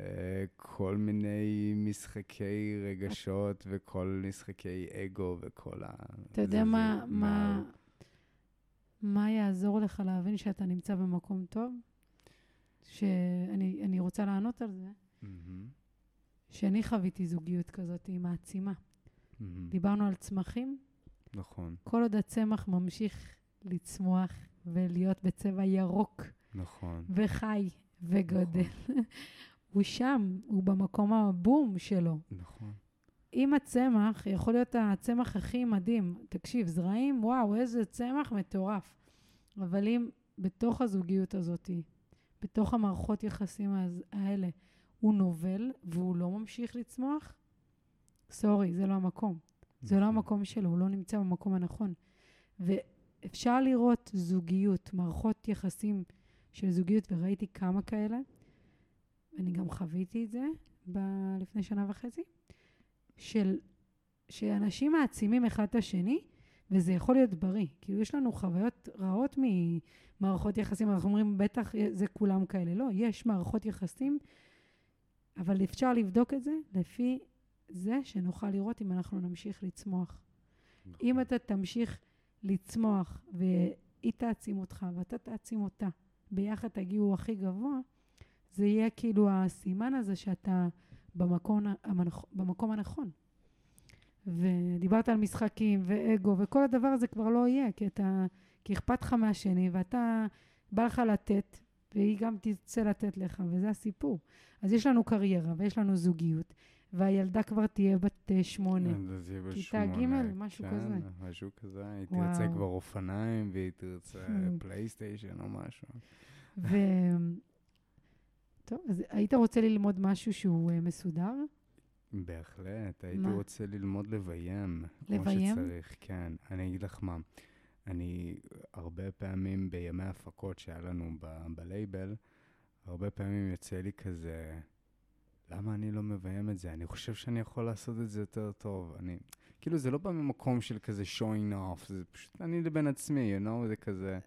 כל מיני משחקי רגשות וכל משחקי אגו וכל ה... אתה יודע מה, מה, מה יעזור לך להבין שאתה נמצא במקום טוב? שאני אני רוצה לענות על זה. שאני חוויתי זוגיות כזאת, היא מעצימה. מהמם. דיברנו על צמחים, נכון, כל עוד הצמח ממשיך לצמוח ולהיות בצבע ירוק נכון. וחי וגודל, <laughs> הוא שם, הוא במקום הבום שלו. נכון. אם הצמח יכול להיות הצמח הכי מדהים, תקשיב, זרעים, וואו, איזה צמח מטורף. אבל אם בתוך הזוגיות הזאת, בתוך המערכות יחסים האלה, הוא נובל והוא לא ממשיך לצמוח, סורי, זה לא המקום. זה לא נכון. המקום שלו, הוא לא נמצא במקום הנכון. ואפשר לראות זוגיות, מערכות יחסים של זוגיות, וראיתי כמה כאלה, ואני גם חוויתי את זה ב- לפני שנה וחצי, של, שאנשים מעצימים אחד את השני, וזה יכול להיות בריא. כאילו, יש לנו חוויות רעות ממערכות יחסים, אנחנו אומרים, בטח זה כולם כאלה. לא, יש מערכות יחסים, אבל אפשר לבדוק את זה לפי זה שנוכל לראות אם אנחנו נמשיך לצמוח. נכון. אם אתה תמשיך לצמוח והיא תעצים אותך ואתה תעצים אותה, ביחד תגיעו הכי גבוה, זה יהיה כאילו הסימן הזה שאתה במקום, המנכ- במקום הנכון. ודיברת על משחקים ואגו, וכל הדבר הזה כבר לא יהיה, כי אתה, כי אכפת לך מהשני, ואתה, בא לך לתת, והיא גם תרצה לתת לך, וזה הסיפור. אז יש לנו קריירה, ויש לנו זוגיות, והילדה כבר תהיה בת אה, שמונה. אז זה יהיה כיתה ג', משהו כן, כזה. משהו כזה. היא וואו. תרצה כבר אופניים, והיא תרצה. <laughs> פלייסטיישן או משהו. ו... טוב, אז היית רוצה ללמוד משהו שהוא אה, מסודר? בהחלט, הייתי מה? רוצה ללמוד לביים. לביים? כמו שצריך, כן. אני אגיד לך מה, אני הרבה פעמים בימי הפקות שהיה לנו ב- בלייבל, הרבה פעמים יוצא לי כזה, למה אני לא מביים את זה? אני חושב שאני יכול לעשות את זה יותר טוב. אני, כאילו, זה לא בא ממקום של כזה showing off, זה פשוט אני לבין עצמי, you know, זה כזה...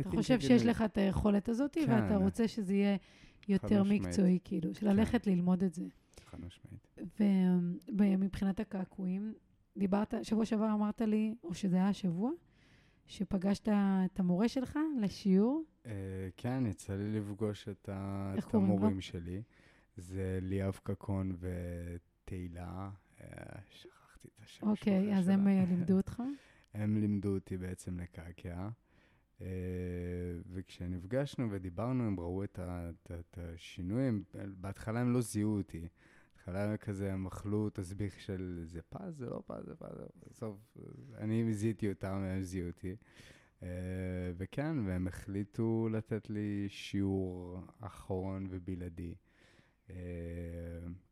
אתה חושב שיש לך את היכולת הזאת, כן. ואתה רוצה שזה יהיה יותר. מקצועי, כאילו, של ללכת ללמוד את זה. חד משמעית. ומבחינת הקעקועים, דיברת, שבוע שעבר אמרת לי, או שזה היה השבוע, שפגשת את המורה שלך לשיעור. Uh, כן, יצא לי לפגוש את? המורים שלי. זה ליאב קקון ותהילה, uh, שכחתי את השם אוקיי, אז. הם אה, לימדו אותך. <laughs> הם לימדו אותי בעצם לקעקע. וכשנפגשנו ודיברנו, הם ראו את השינויים. בהתחלה הם לא זיהו אותי. בהתחלה כזה, הם אכלו תסביך של זה פז, זה לא פז, זה פז. בסוף, אני זיהיתי אותם, הם זיהו אותי. Uh, וכן, והם החליטו לתת לי שיעור אחרון ובלעדי. Uh,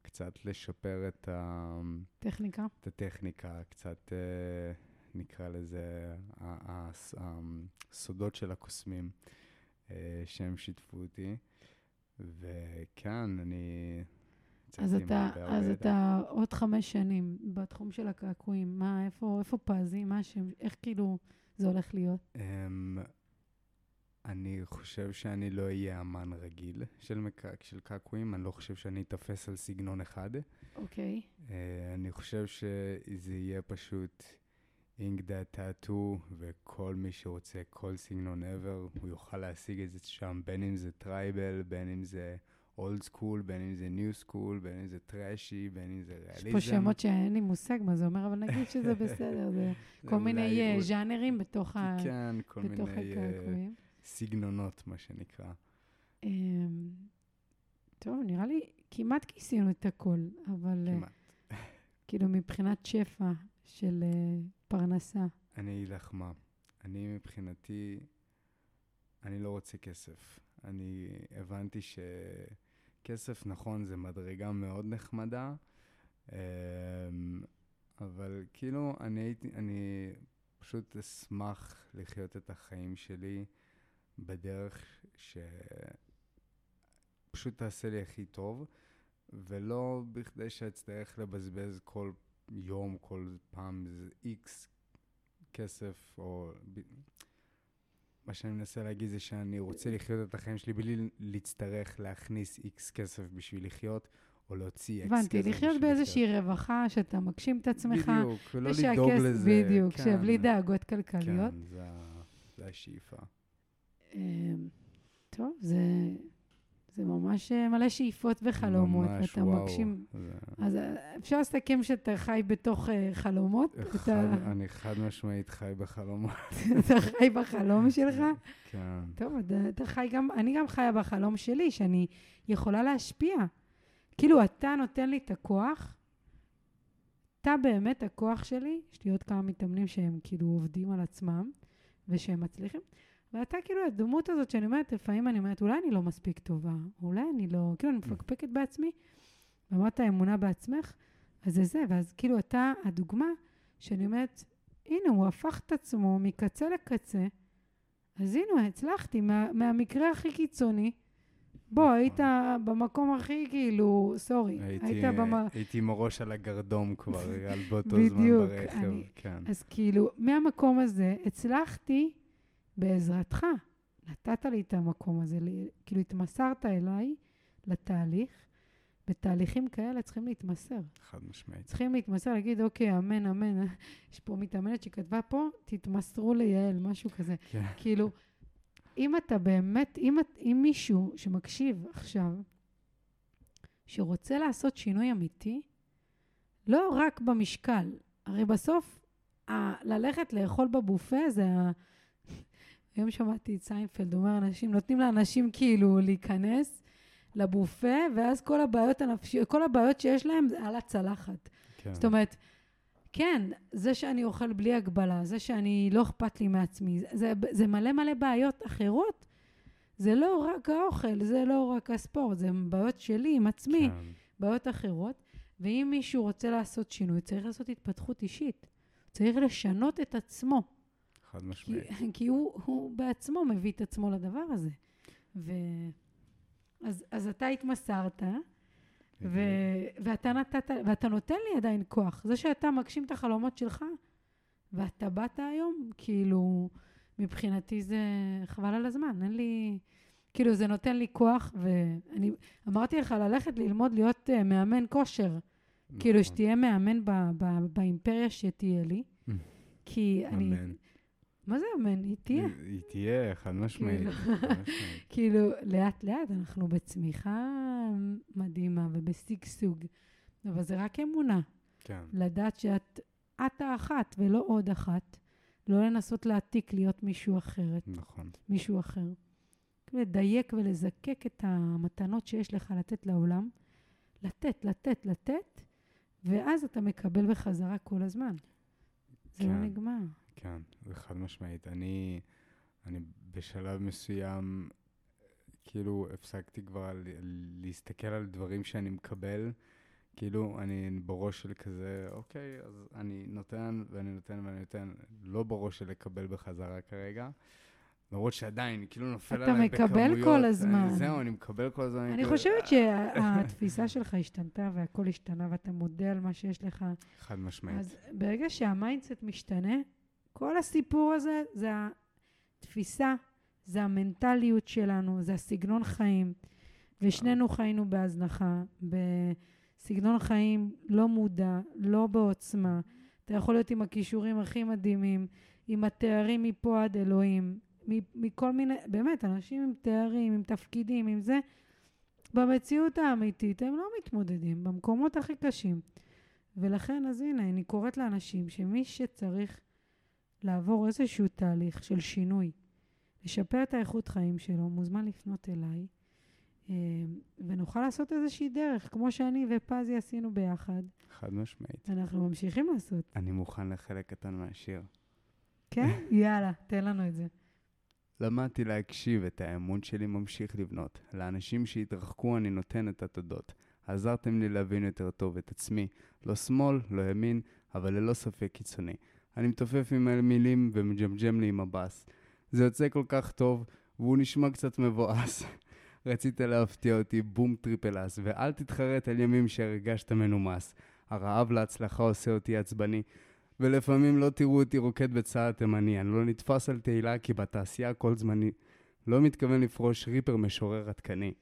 קצת לשפר את, ה, טכניקה. את הטכניקה, קצת uh, נקרא לזה הסודות של הקוסמים שהם שיתפו אותי. וכן, אני... אז אתה, אז ידע. אתה עוד חמש שנים בתחום של הקעקועים. מה, איפה, איפה פזי? מה השם? איך כאילו זה הולך להיות? Um, אני חושב שאני לא אהיה אמן רגיל של, מק... של קעקועים, אני לא חושב שאני אתפס על סגנון אחד. אוקיי. Uh, אני חושב שזה יהיה פשוט Ink The Tattoo, וכל מי שרוצה כל סגנון ever, הוא יוכל להשיג את זה שם, בין אם זה tribal, בין אם זה old school, בין אם זה new school, בין אם זה trashy, בין אם זה ריאליזם. יש פה שמות שאין לי מושג מה זה אומר, אבל נגיד שזה <laughs> בסדר. זה כל מיני אה, ז'אנרים בתוך ה- כן, כל מיני אה. סגנונות, מה שנקרא. אמ, טוב, נראה לי כמעט כיסינו את הכל, אבל אה, כמעט. <laughs> כאילו מבחינת שפע של פרנסה. אני אגיד לך מה, אני מבחינתי, אני לא רוצה כסף. אני הבנתי שכסף, נכון, זה מדרגה מאוד נחמדה, אמ, אבל כאילו, אני הייתי, אני פשוט אשמח לחיות את החיים שלי בדרך שפשוט תעשה לי הכי טוב, ולא בכדי שאצטרך לבזבז כל יום, כל פעם, איקס כסף, או... מה שאני מנסה להגיד זה שאני רוצה לחיות את החיים שלי בלי להצטרך להכניס איקס כסף בשביל לחיות, או להוציא כסף הבנתי, לחיות באיזושהי רווחה, שאתה מגשים את עצמך. בדיוק, ושהכס- לדאוג לזה. בדיוק, כן, שבלי דאגות כלכליות. כן, זה, זה השאיפה. אמ, טוב, זה, זה ממש אה, מלא שאיפות וחלומות, ממש, ואתה וואו. מגשים. זה- אז אה, אפשר לסכם שאתה חי בתוך אה, חלומות? אחד, אתה, אני חד משמעית חי בחלומות. <laughs> אתה חי בחלום <laughs> שלך? כן. טוב, אתה, אתה חי גם, אני גם חיה בחלום שלי, שאני יכולה להשפיע. כאילו, אתה נותן לי את הכוח אתה באמת הכוח שלי, יש לי עוד כמה מתאמנים שהם כאילו עובדים על עצמם, ושהם מצליחים, ואתה כאילו הדמות הזאת שאני אומרת, לפעמים אני אומרת, אולי אני לא מספיק טובה, אולי אני לא, כאילו אני מפקפקת בעצמי, ואמרת אמונה בעצמך, אז זה זה, ואז כאילו אתה הדוגמה שאני אומרת, הנה, הוא הפך את עצמו מקצה לקצה, אז הנה, הצלחתי, מה, מהמקרה הכי קיצוני, בוא, נכון. היית במקום הכי, כאילו, סורי, הייתי, היית במ... הייתי עם הראש על הגרדום כבר, <laughs> על באותו זמן בדיוק, ברכב, אני- כן. אז כאילו, מהמקום הזה הצלחתי בעזרתך. נתת לי את המקום הזה, כאילו התמסרת אליי לתהליך. בתהליכים כאלה צריכים להתמסר. חד משמעית. צריכים להתמסר, להגיד, אוקיי, אמן, אמן. יש פה מתאמנת שכתבה פה, תתמסרו ליעל, משהו כזה. כן. כאילו, אם אתה באמת, אם, אם מישהו שמקשיב עכשיו, שרוצה לעשות שינוי אמיתי, לא רק במשקל, הרי בסוף, ה- ללכת לאכול בבופה זה ה... היום שמעתי את סיינפלד אומר, אנשים, נותנים לאנשים כאילו להיכנס לבופה, ואז כל הבעיות הנפשיות, כל הבעיות שיש להם זה על הצלחת. כן. זאת אומרת, כן, זה שאני אוכל בלי הגבלה, זה שאני לא אכפת לי מעצמי, זה, זה, זה מלא מלא בעיות אחרות. זה לא רק האוכל, זה לא רק הספורט, זה בעיות שלי עם עצמי, כן. בעיות אחרות. ואם מישהו רוצה לעשות שינוי, צריך לעשות התפתחות אישית. צריך לשנות את עצמו, חד כי, משמעית. <laughs> כי הוא, הוא בעצמו מביא את עצמו לדבר הזה. ו... אז, אז אתה התמסרת, ו... ואתה נתת, ואתה נותן לי עדיין כוח. זה שאתה מגשים את החלומות שלך, ואתה באת היום, כאילו, מבחינתי זה חבל על הזמן. אין לי... כאילו, זה נותן לי כוח, ואני אמרתי לך ללכת ללמוד להיות uh, מאמן כושר. כאילו, נכון. שתהיה מאמן ב, ב, באימפריה שתהיה לי. כי אני... אמן. מה זה אמן? היא תהיה. היא- תהיה, חד משמעית. כאילו. משמעית. <laughs> כאילו, אנחנו בצמיחה מדהימה ובשגשוג. אבל זה רק אמונה. כן. לדעת שאת את האחת ולא עוד אחת. לא לנסות להעתיק להיות מישהו אחרת, נכון. מישהו אחר. לדייק ולזקק את המתנות שיש לך לתת לעולם. לתת, לתת, לתת, ואז אתה מקבל בחזרה כל הזמן. זה לא כן. נגמר. כן, זה חד משמעית. אני, אני בשלב מסוים, כאילו, הפסקתי כבר ל- להסתכל על דברים שאני מקבל. כאילו, אני בראש של כזה, אוקיי, אז אני נותן ואני נותן ואני נותן, לא בראש של לקבל בחזרה כרגע. למרות שעדיין, כאילו נופל אתה עליי מקבל בכמויות. כל אני- הזמן. זהו, אני מקבל כל הזמן. אני כזה, חושבת שהתפיסה <laughs> שלך השתנתה והכל השתנה ואתה מודה על מה שיש לך. חד משמעית. אז ברגע שה mindset משתנה, כל הסיפור הזה זה התפיסה, זה המנטליות שלנו, זה הסגנון חיים. ושנינו חיינו בהזנחה, בסגנון חיים לא מודע, לא בעוצמה. אתה יכול להיות עם הכישורים הכי מדהימים, עם התארים מפה עד אלוהים, מכל מיני, באמת, אנשים עם תארים, עם תפקידים, עם זה, במציאות האמיתית הם לא מתמודדים, במקומות הכי קשים. ולכן, אז הנה, אני קוראת לאנשים שמי שצריך לעבור איזשהו תהליך של שינוי, לשפר את האיכות חיים שלו, מוזמן לפנות אליי, אה, ונוכל לעשות איזושהי דרך, כמו שאני ופזי עשינו ביחד. חד משמעית. אנחנו ממשיכים לעשות. אני מוכן לחלק קטן מהשיר. כן? <laughs> יאללה, תן לנו את זה. למדתי להקשיב, את האמון שלי ממשיך לבנות. לאנשים שהתרחקו אני נותן את התודות. עזרתם לי להבין יותר טוב את עצמי. לא שמאל, לא ימין, אבל ללא ספק קיצוני. אני מתופף עם המילים ומג'מג'ם לי עם הבאס. זה יוצא כל כך טוב, והוא נשמע קצת מבואס. <laughs> רצית להפתיע אותי, בום triple S, ואל תתחרט על ימים שהרגשת מנומס. הרעב להצלחה עושה אותי עצבני, ולפעמים לא תראו אותי רוקד בצעד תימני. אני לא נתפס על תהילה כי בתעשייה הכל זמני. לא מתכוון לפרוש ריפר משורר עדכני.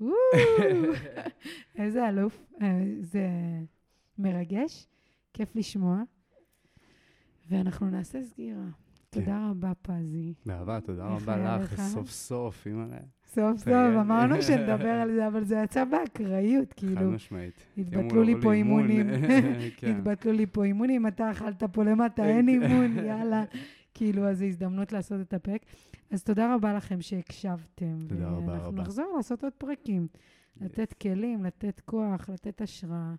<laughs> איזה אלוף. אה, זה מרגש, כיף לשמוע. ואנחנו נעשה סגירה. כן. תודה רבה, פזי. באהבה, תודה רבה לך? סוף סוף, אימא'לה. סוף סוף. אמרנו <laughs> שנדבר על זה, אבל זה יצא באקראיות, חד כאילו. משמעית. התבטלו לי פה. אימונים. <laughs> כן. התבטלו לי פה אימונים, אתה אכלת פה למטה, אין <laughs> אימון, יאללה. כאילו, אז זו הזדמנות לעשות את הפרק. אז תודה רבה לכם שהקשבתם. תודה רבה ואנחנו רבה. נחזור לעשות עוד פרקים. לתת כלים, לתת כוח, לתת השראה.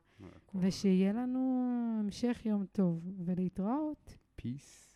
ושיהיה לנו המשך יום טוב, ולהתראות. Peace.